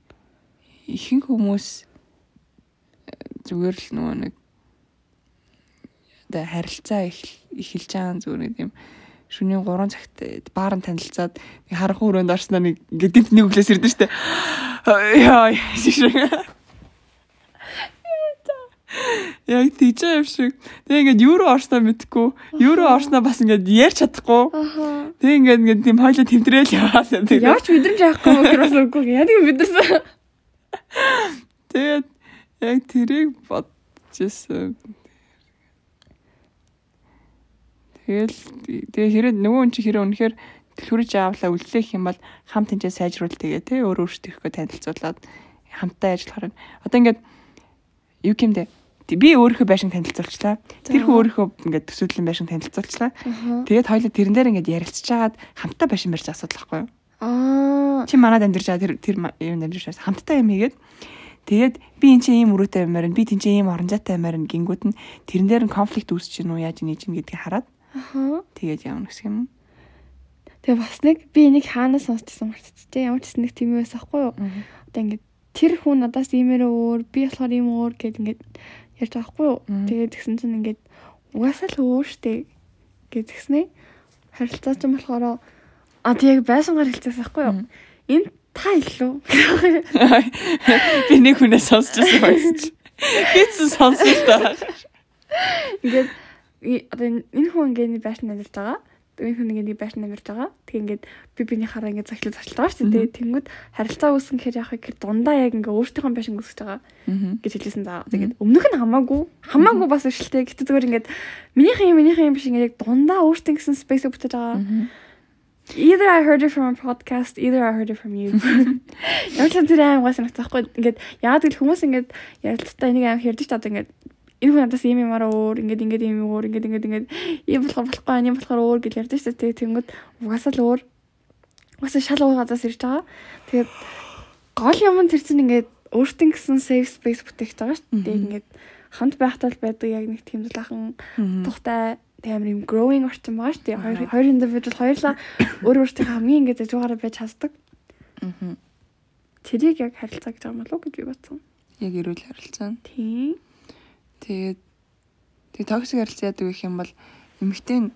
ихэнх хүмүүс зүгээр л нөгөө нэг одоо харилцаа эхэлж байгаа зүгээр нэг юм шөнийн 3 цагт баарн танилцаад нэг харах өрөөнд орсноо нэг ингээд нэг өглөөс ирдэ штэ. Яа шиг. Яг тийж юм шиг. Тэгээ ингээд юу руу орсноо мэдгүй. Юу руу орсноо бас ингээд ярьж чадахгүй. Тэгээ ингээд ингээд тийм хойлоо тэмдрээл. Тэгээ Яаж мэдрэмж авахгүй юм гэрээс үгүй. Яг мэдэрсэн. Тэгээд яг тэрийг бодчихсон. Тэгэл тэгээ хэрэг нөгөө хүн чи хэрэг үнэхээр төлхөрж авлаа үлдээх юм бол хам тэнцээ сайжруул тэгээ тэ өөр өөртөө ихгүй танилцуулаад хамтдаа ажиллахаар байна. Одоо ингээд юу гэмдэ би өөрийнхөө байшин танилцуулчлаа. Тэр хүн өөрийнхөө ингээд төсөөллийн байшин танилцуулчлаа. Тэгээд хоёул тэрэн дээр ингээд ярилцж хагаад хамтдаа байшин барьж асуудал байхгүй юу? Аа. Чи манад амьдарч байгаа тэр тэр юм амьдарч байгаа. Хамтдаа юм хийгээд тэгээд би эн чинь ийм өрөөтэй юмар би тэн чинь ийм орон зайтай юмар гингүүд нь тэрэн дээр нь конфликт үүсэж гин үү яаж нээж гин гэдгийг хараад Аха. тэгээд явна гэсэн юм. Тэгээ бас нэг би энийг хаанаас сонсчихсан мартчихжээ. Ямар ч гэсэн нэг тийм байсан хгүй юу? Одоо ингээд тэр хүн надаас иймэрэ өөр, би болохоор ийм өөр гэд ингээд ярьж байгаа хгүй юу? Тэгээд тэгсэн чинь ингээд угаасаа л өөр штэ гэж тэгснэ. Харилцаа ч юм болохоор а тийм яг байсан харилцаас ахгүй юу? Мгм. Та илүү. Би нэг хүнээс сонсчихсан байсан. Битсэн сонсон та. Ингээд одоо энэ хүн ингээд байшин амьдарч байгаа. Энэ хүн ингээд байшин амьдарч байгаа. Тэгээ ингээд би биний хараа ингээд захилж захилж байгаа шүү дээ. Тэнгүүд харилцаа үүсгэн гэхээр яах вэ гэхээр дундаа яг ингээд өөртөөхөө байшин үүсгэж байгаа Аа. гэж хэлсэн заа. Тэгээд өмнөх нь хамаагүй хамаагүй бас өшөлтэй. Гэтэ зүгээр ингээд минийхэн минийхэн юм биш ингээд яг дундаа өөртөө гэсэн спейс бүтэж байгаа. Either I heard it from a podcast, either I heard it from you. Яг ч тэр аим гас санагдахгүй. Ингээд яагаад гэвэл хүмүүс ингээд ярилцлагатай энийг аим ярьдаг ч одоо ингээд энэ хүн надаас ийм юмараа өөр ингээд ингээд ийм өөр ингээд ингээд ингээд ийм болохоор болохгүй ийм болохоор өөр гэж ярьдаг шүү дээ. Тэнгүүд угаасаа л өөр. Угаасаа шал өөр газаас ирж байгаа. Тэгээд гол юм нь тэр чинь ингээд өөртөө гэсэн safe space бүтээгч байгаа шүү дээ. Ингээд хамт байхтаа л байдаг яг нэг тийм зулаахан Аа. тухтай тийм амар юм growing орчин байгаа шүү дээ. Хоёр Аха. хоёр individual хоёулаа өөр өөртөө хамгийн ингээд зэжүүгаараа байж чаддаг. Аа. Тэрийг яг харилцаа гэж байгаа юм болов уу гэж би бодсон. Яг эрүүл харилцаа. Тийм. Тэгээд тэгээд токсик харилцаа яадаг гэх юм бол эмэгтэй нь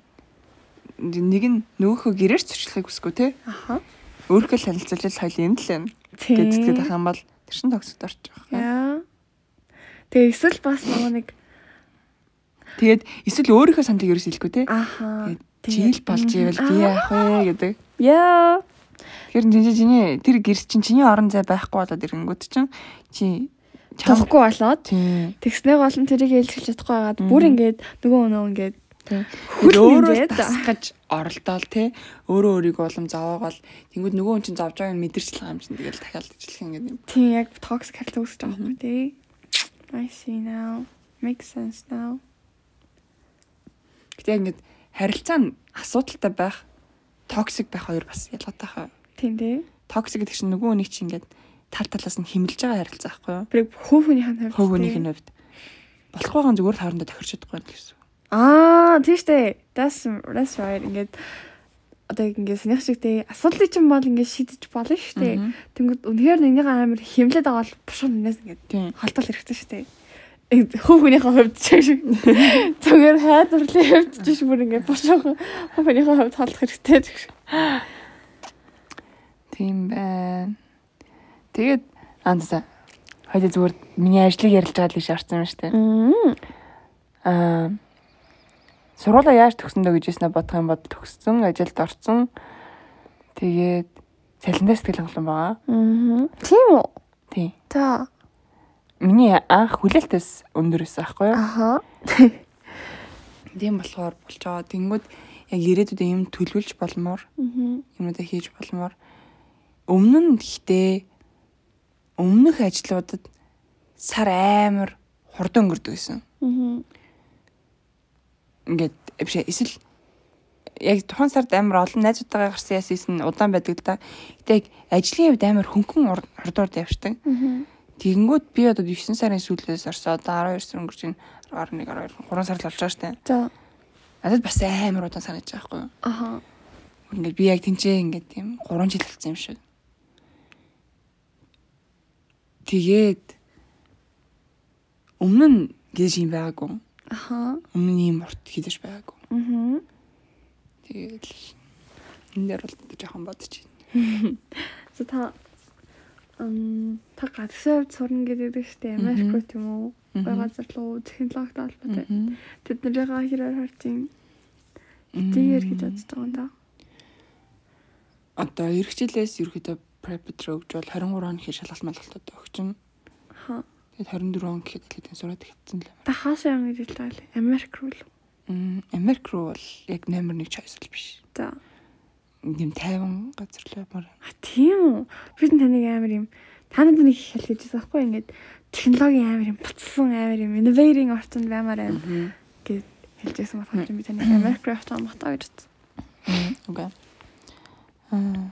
нэг нь нөгөөхөө гэрээр зөрчлөхийг хүсэхгүй те. Аха. Өөрөөхөө л харилцуулж л хоёул юм л байна. Гэдэгтэй байх юм бол тэр чин токсикт орчих واخ. Яа. Тэгээ эсвэл бас нөгөө нэг Тэгээд эсвэл өөрийнхөө саналыг ерөөс хэлэхгүй те. аха. Жийл болж ивэл би яах вэ гэдэг. Яа. Тэгэхээр чинь чиний тэр гэрс чинь чиний орон зай байхгүй болоод ирэнгүүт чинь чи чам Тохгүй болоод гол нь тэрийг ээлжүүлж чадахгүй байгаад бүр ингээд нөгөө өнөө ингээд. Хүл өөрөө тасгаж оролдоол те. Өөрөө өөрийгөө улам зовоогоол тэнгууд нөгөө хүн чинь зовж байгааг нь мэдэрч байгаа юм чинь тэгэл дахиад ижилхэн ингээд юм. тийм яг токсик харилцаа үүсэж байгаа юм тий. I see now. Makes sense now. Гэтэ ингээд харилцаа нь асуудалтай байх токсик байх хоёр бас ялгаатай хаа. Тийм тий. Токсик гэдэг чинь нөгөө нэг чинь ингээд тал талаас нь химэлж байгаа харилцаа байхгүй юу? Тэр хөв хүнийхэн хувьд. Хөв тий. хүнийх нь хувьд болох байгаа нь зүгээр л хоорондоо тохирч чадахгүй байх гэсэн. Аа, тийш дээ. That's that's right. Ингээд одоо ингээд сэнийх шиг дээ. Асуудлыг чинь бол ингээд шийдэж болно шүү дээ. Тэнгүүд үнэхээр нэгнийг амар хэмлээд байгаа бол бушуу нээс ингээд Тийм. холдол хэрэгтэй шүү дээ. Хөв хүнийхээ хувьд ч юм шиг. Зүгээр хайдварлын хувьд ч биш бүр ингээд бушуу хөв хүнийхээ хувьд холдох хэрэгтэй шиг. Тийм байна. Тэгээд андса хоёул зүгээр миний ажлыг ярилж байгаа л гэж харсан юм шүү дээ. Аа сургуулаа яаж төгсөндөө гэж яснаа бодох юм бол төгссөн, ажилд орсон. Тэгээд цалиндаа сэтгэл хангалуун байгаа. Мм. Тийм үү? Тийм. За. Миний анх хүлээлтээс өндөр байсан байхгүй юу? Аха. Тийм болохоор болж байгаа. Тэнгүүд яг ирээдүйд юм төлөвлөж болмоор юмудаа хийж болмоор өмнө нь гэхдээ өмнөх ажлуудад сар амар хурдан өнгөрдөг гэсэн. Мгм. Ингээд биш ээ, эсвэл яг тухайн сард амар олон найзуудтайгаа гарсан ясээс нь удаан байдаг л да. Гэтэ яг ажлын хувьд амар хөнгөн ур- хурдуурд явждаг. Мгм. Тэгэнгүүт би одоо 9 сарын сүүлээс орсоо одоо 12 сар өнгөрч ин 11 12 3 сар л болж байгаа штэ. За. Надад бас амар удаан санагдаж байгаа байхгүй юу? Аха. Ингээд би яг тэнцээ ингээд тийм 3 жил болсон юм шиг. Тэгээд өмнө нь гэж юм байгаагүй. Аха. Өмнө нь ийм урт хийдэж байгаагүй. Мгм. Тэгээд энэ дээр бол жоохон бодож байна. За та та хувьд сурна гэдэг дээ. Америк тийм үү? Бага газар руу технологид холбоотой. Тэд нарыгаа хэрээр харж юм. Мгм. Тэгээр гэж бодож байгаа юм да. Одоо эх жилээс ерөөдөө prep руу гэж бол 23 он их шалгалт малгалтад өгч юм. Аха. Тэгээд 24 он гэхэд хэлээд сураад ихсэн л. Та хаашаа юм гэж хэлдэг вэ? Америк руу л. Мм Америк руу бол яг номер 1 choice л биш. За. Ийм 50 газар л ямар. А тийм үү? Би таныг амар юм. Та надад нэг их хэлж байсан байхгүй ингээд технологийн амар юм буцсан амар юм innovating орчинд баймаар байна гэж хэлжсэн болохоор би таныг Америк руу юм батаа гэж бодсон. Окей. Аа.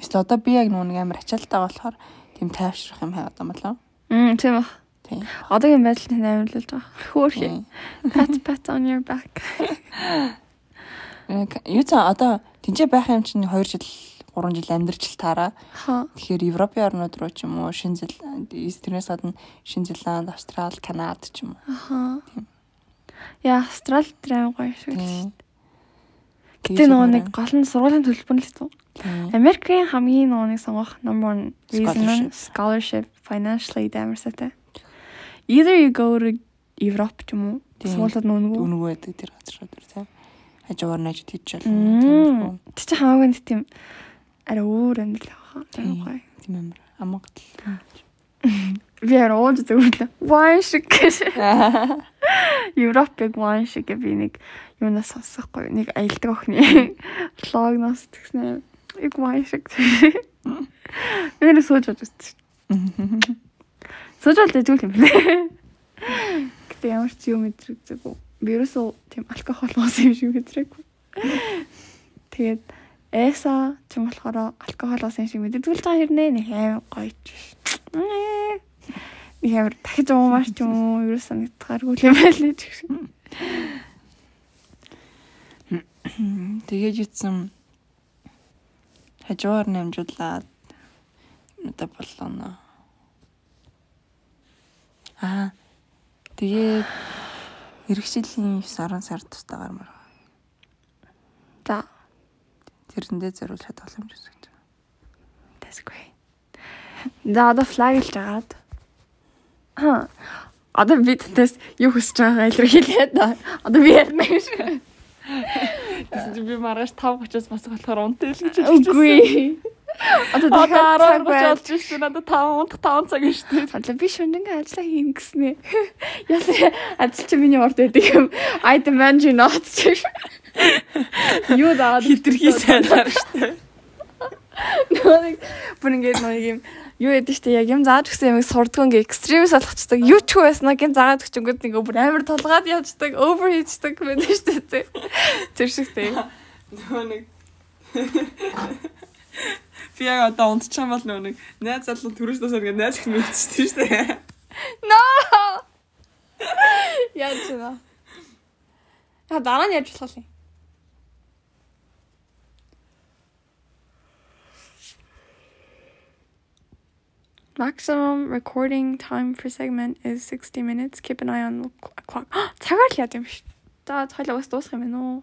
Эсвэл одоо би яг нүг амар ачаалтаа болохоор тийм тайвшрах юм хайгаад юм болоо. Мм тийм үү. Тийм. Одоогийн байдал тань амар л байгаа. Хөөхий. Pat pat on your back. Э, Юу ч одоо тэнцээ байх юм чинь 2 жил 3 жил амьдарч л таараа. Тэгэхээр Европын орнууд руу ч юм уу, Шинэ Зеланд, тэрнээс гадна Шинэ Зеланд, Австрали, Канада ч юм уу. Аха. Яа, Австрали дээр гоё шүү. Тийм. Гэтэ нөгөө нэг гол нь сургуулийн төлбөр л хэвчээ. Тийм. Америкийн хамгийн нөгөө нэг сонгох number one reason Scholarship. financially дамарсатай. Either you go to Европ ч юм уу. Тийм. Сургуулиуд нүггүй. Үнэгүй байдаг тэр газрууд дээр тийм. Хажуугаар нь ажид хийж болно. Тэ чи хамаагүй нэг тийм арай өөр юм л байгаа. Тийм Тийм. гоё. Тийм амар. Амгатл. Би арай ууж зөвлөө. Wine шиг гэж. Европыг wine шиг би нэг юунаас сонсохгүй. Нэг аялдаг охины влогноос тэгснэ. Яг wine шиг. Би нэр сууж бодож үзсэн. Сууж бол дэжүүл юм байна. Гэтэ ямар ч юм мэдрэгдэггүй. Би ерөөсөө тийм алкогол уусан юм шиг мэдрэггүй. Тэгээд эса ч юм болохоор алкогол уусан юм шиг мэддэггүй л байгаа хэрнээ нэг аим гоё ч. Нэг амар дахиж уумаар ч юм уу ерөөсөө санагдахааргүй юм байл л ч гэсэн. Тэгээд юутсан хажуугаар намжуулаад надад боллоо. Аа. Тэгээд эргэжлийн 9 10 сар тустай гармаар. За, Тэрэндээ зориулж чадах юм шиг гэж. that's great. За одоо флаг илж агаад. Аа. Одоо би танаас юу хүсэж байгаа илэрхийлээд да. Одоо би ярина гэж. Тэгсэн чи би маргааш 5:30-аас бас болохоор унтаа л гэж Үгүй. Одоо дахиад цаг 10:30 байна. болж шүү. Надад 5 унтах 5 цаг шүү дээ. Одоо би шүнжингээ ажиллаа хийн гэснэ. Ясаа ажил чи миний урд байдаг юм. I demand you not. Юу даа Хитрхи сайнаар шүү. Нэг бүр ингээд нэг юм юу яд штэ яг юм зааж өгсөн юмыг сурдгүй ингээ экстремис болгочдаг. Юу ч хүү байснаа гин заагаад өгчөнгөд нэг бүр амар толгаад явждаг, over хийждэг байдаг штэ. Тэр шиг тэг. Нөгөө нэг Би яг одоо унтчихсан бол нөгөө нэг найз залуу төрөж тасаар ингээд найз их нүдчихсэн шүү дээ. No. Яаж вэ? А дараа нь яаж болох юм? Maximum recording time for segment is 60 minutes. Keep an eye on the clock. цагаар л яд юм ш. За хоёлаа бас дуусах юм байна уу?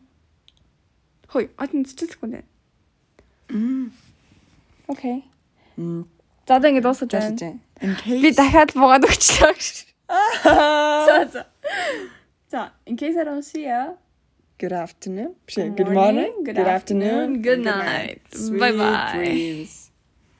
Хөөе, один 40 секунд байна. Мм. Окей. Мм. За одоо ингэ дуусах байна. Жаа. In Би case дахиад буугаад өгчлөө. За За за. За, in case I don't see ya. Good afternoon. Good Good morning. morning, good afternoon, good night. Sweet Bye-bye. dreams.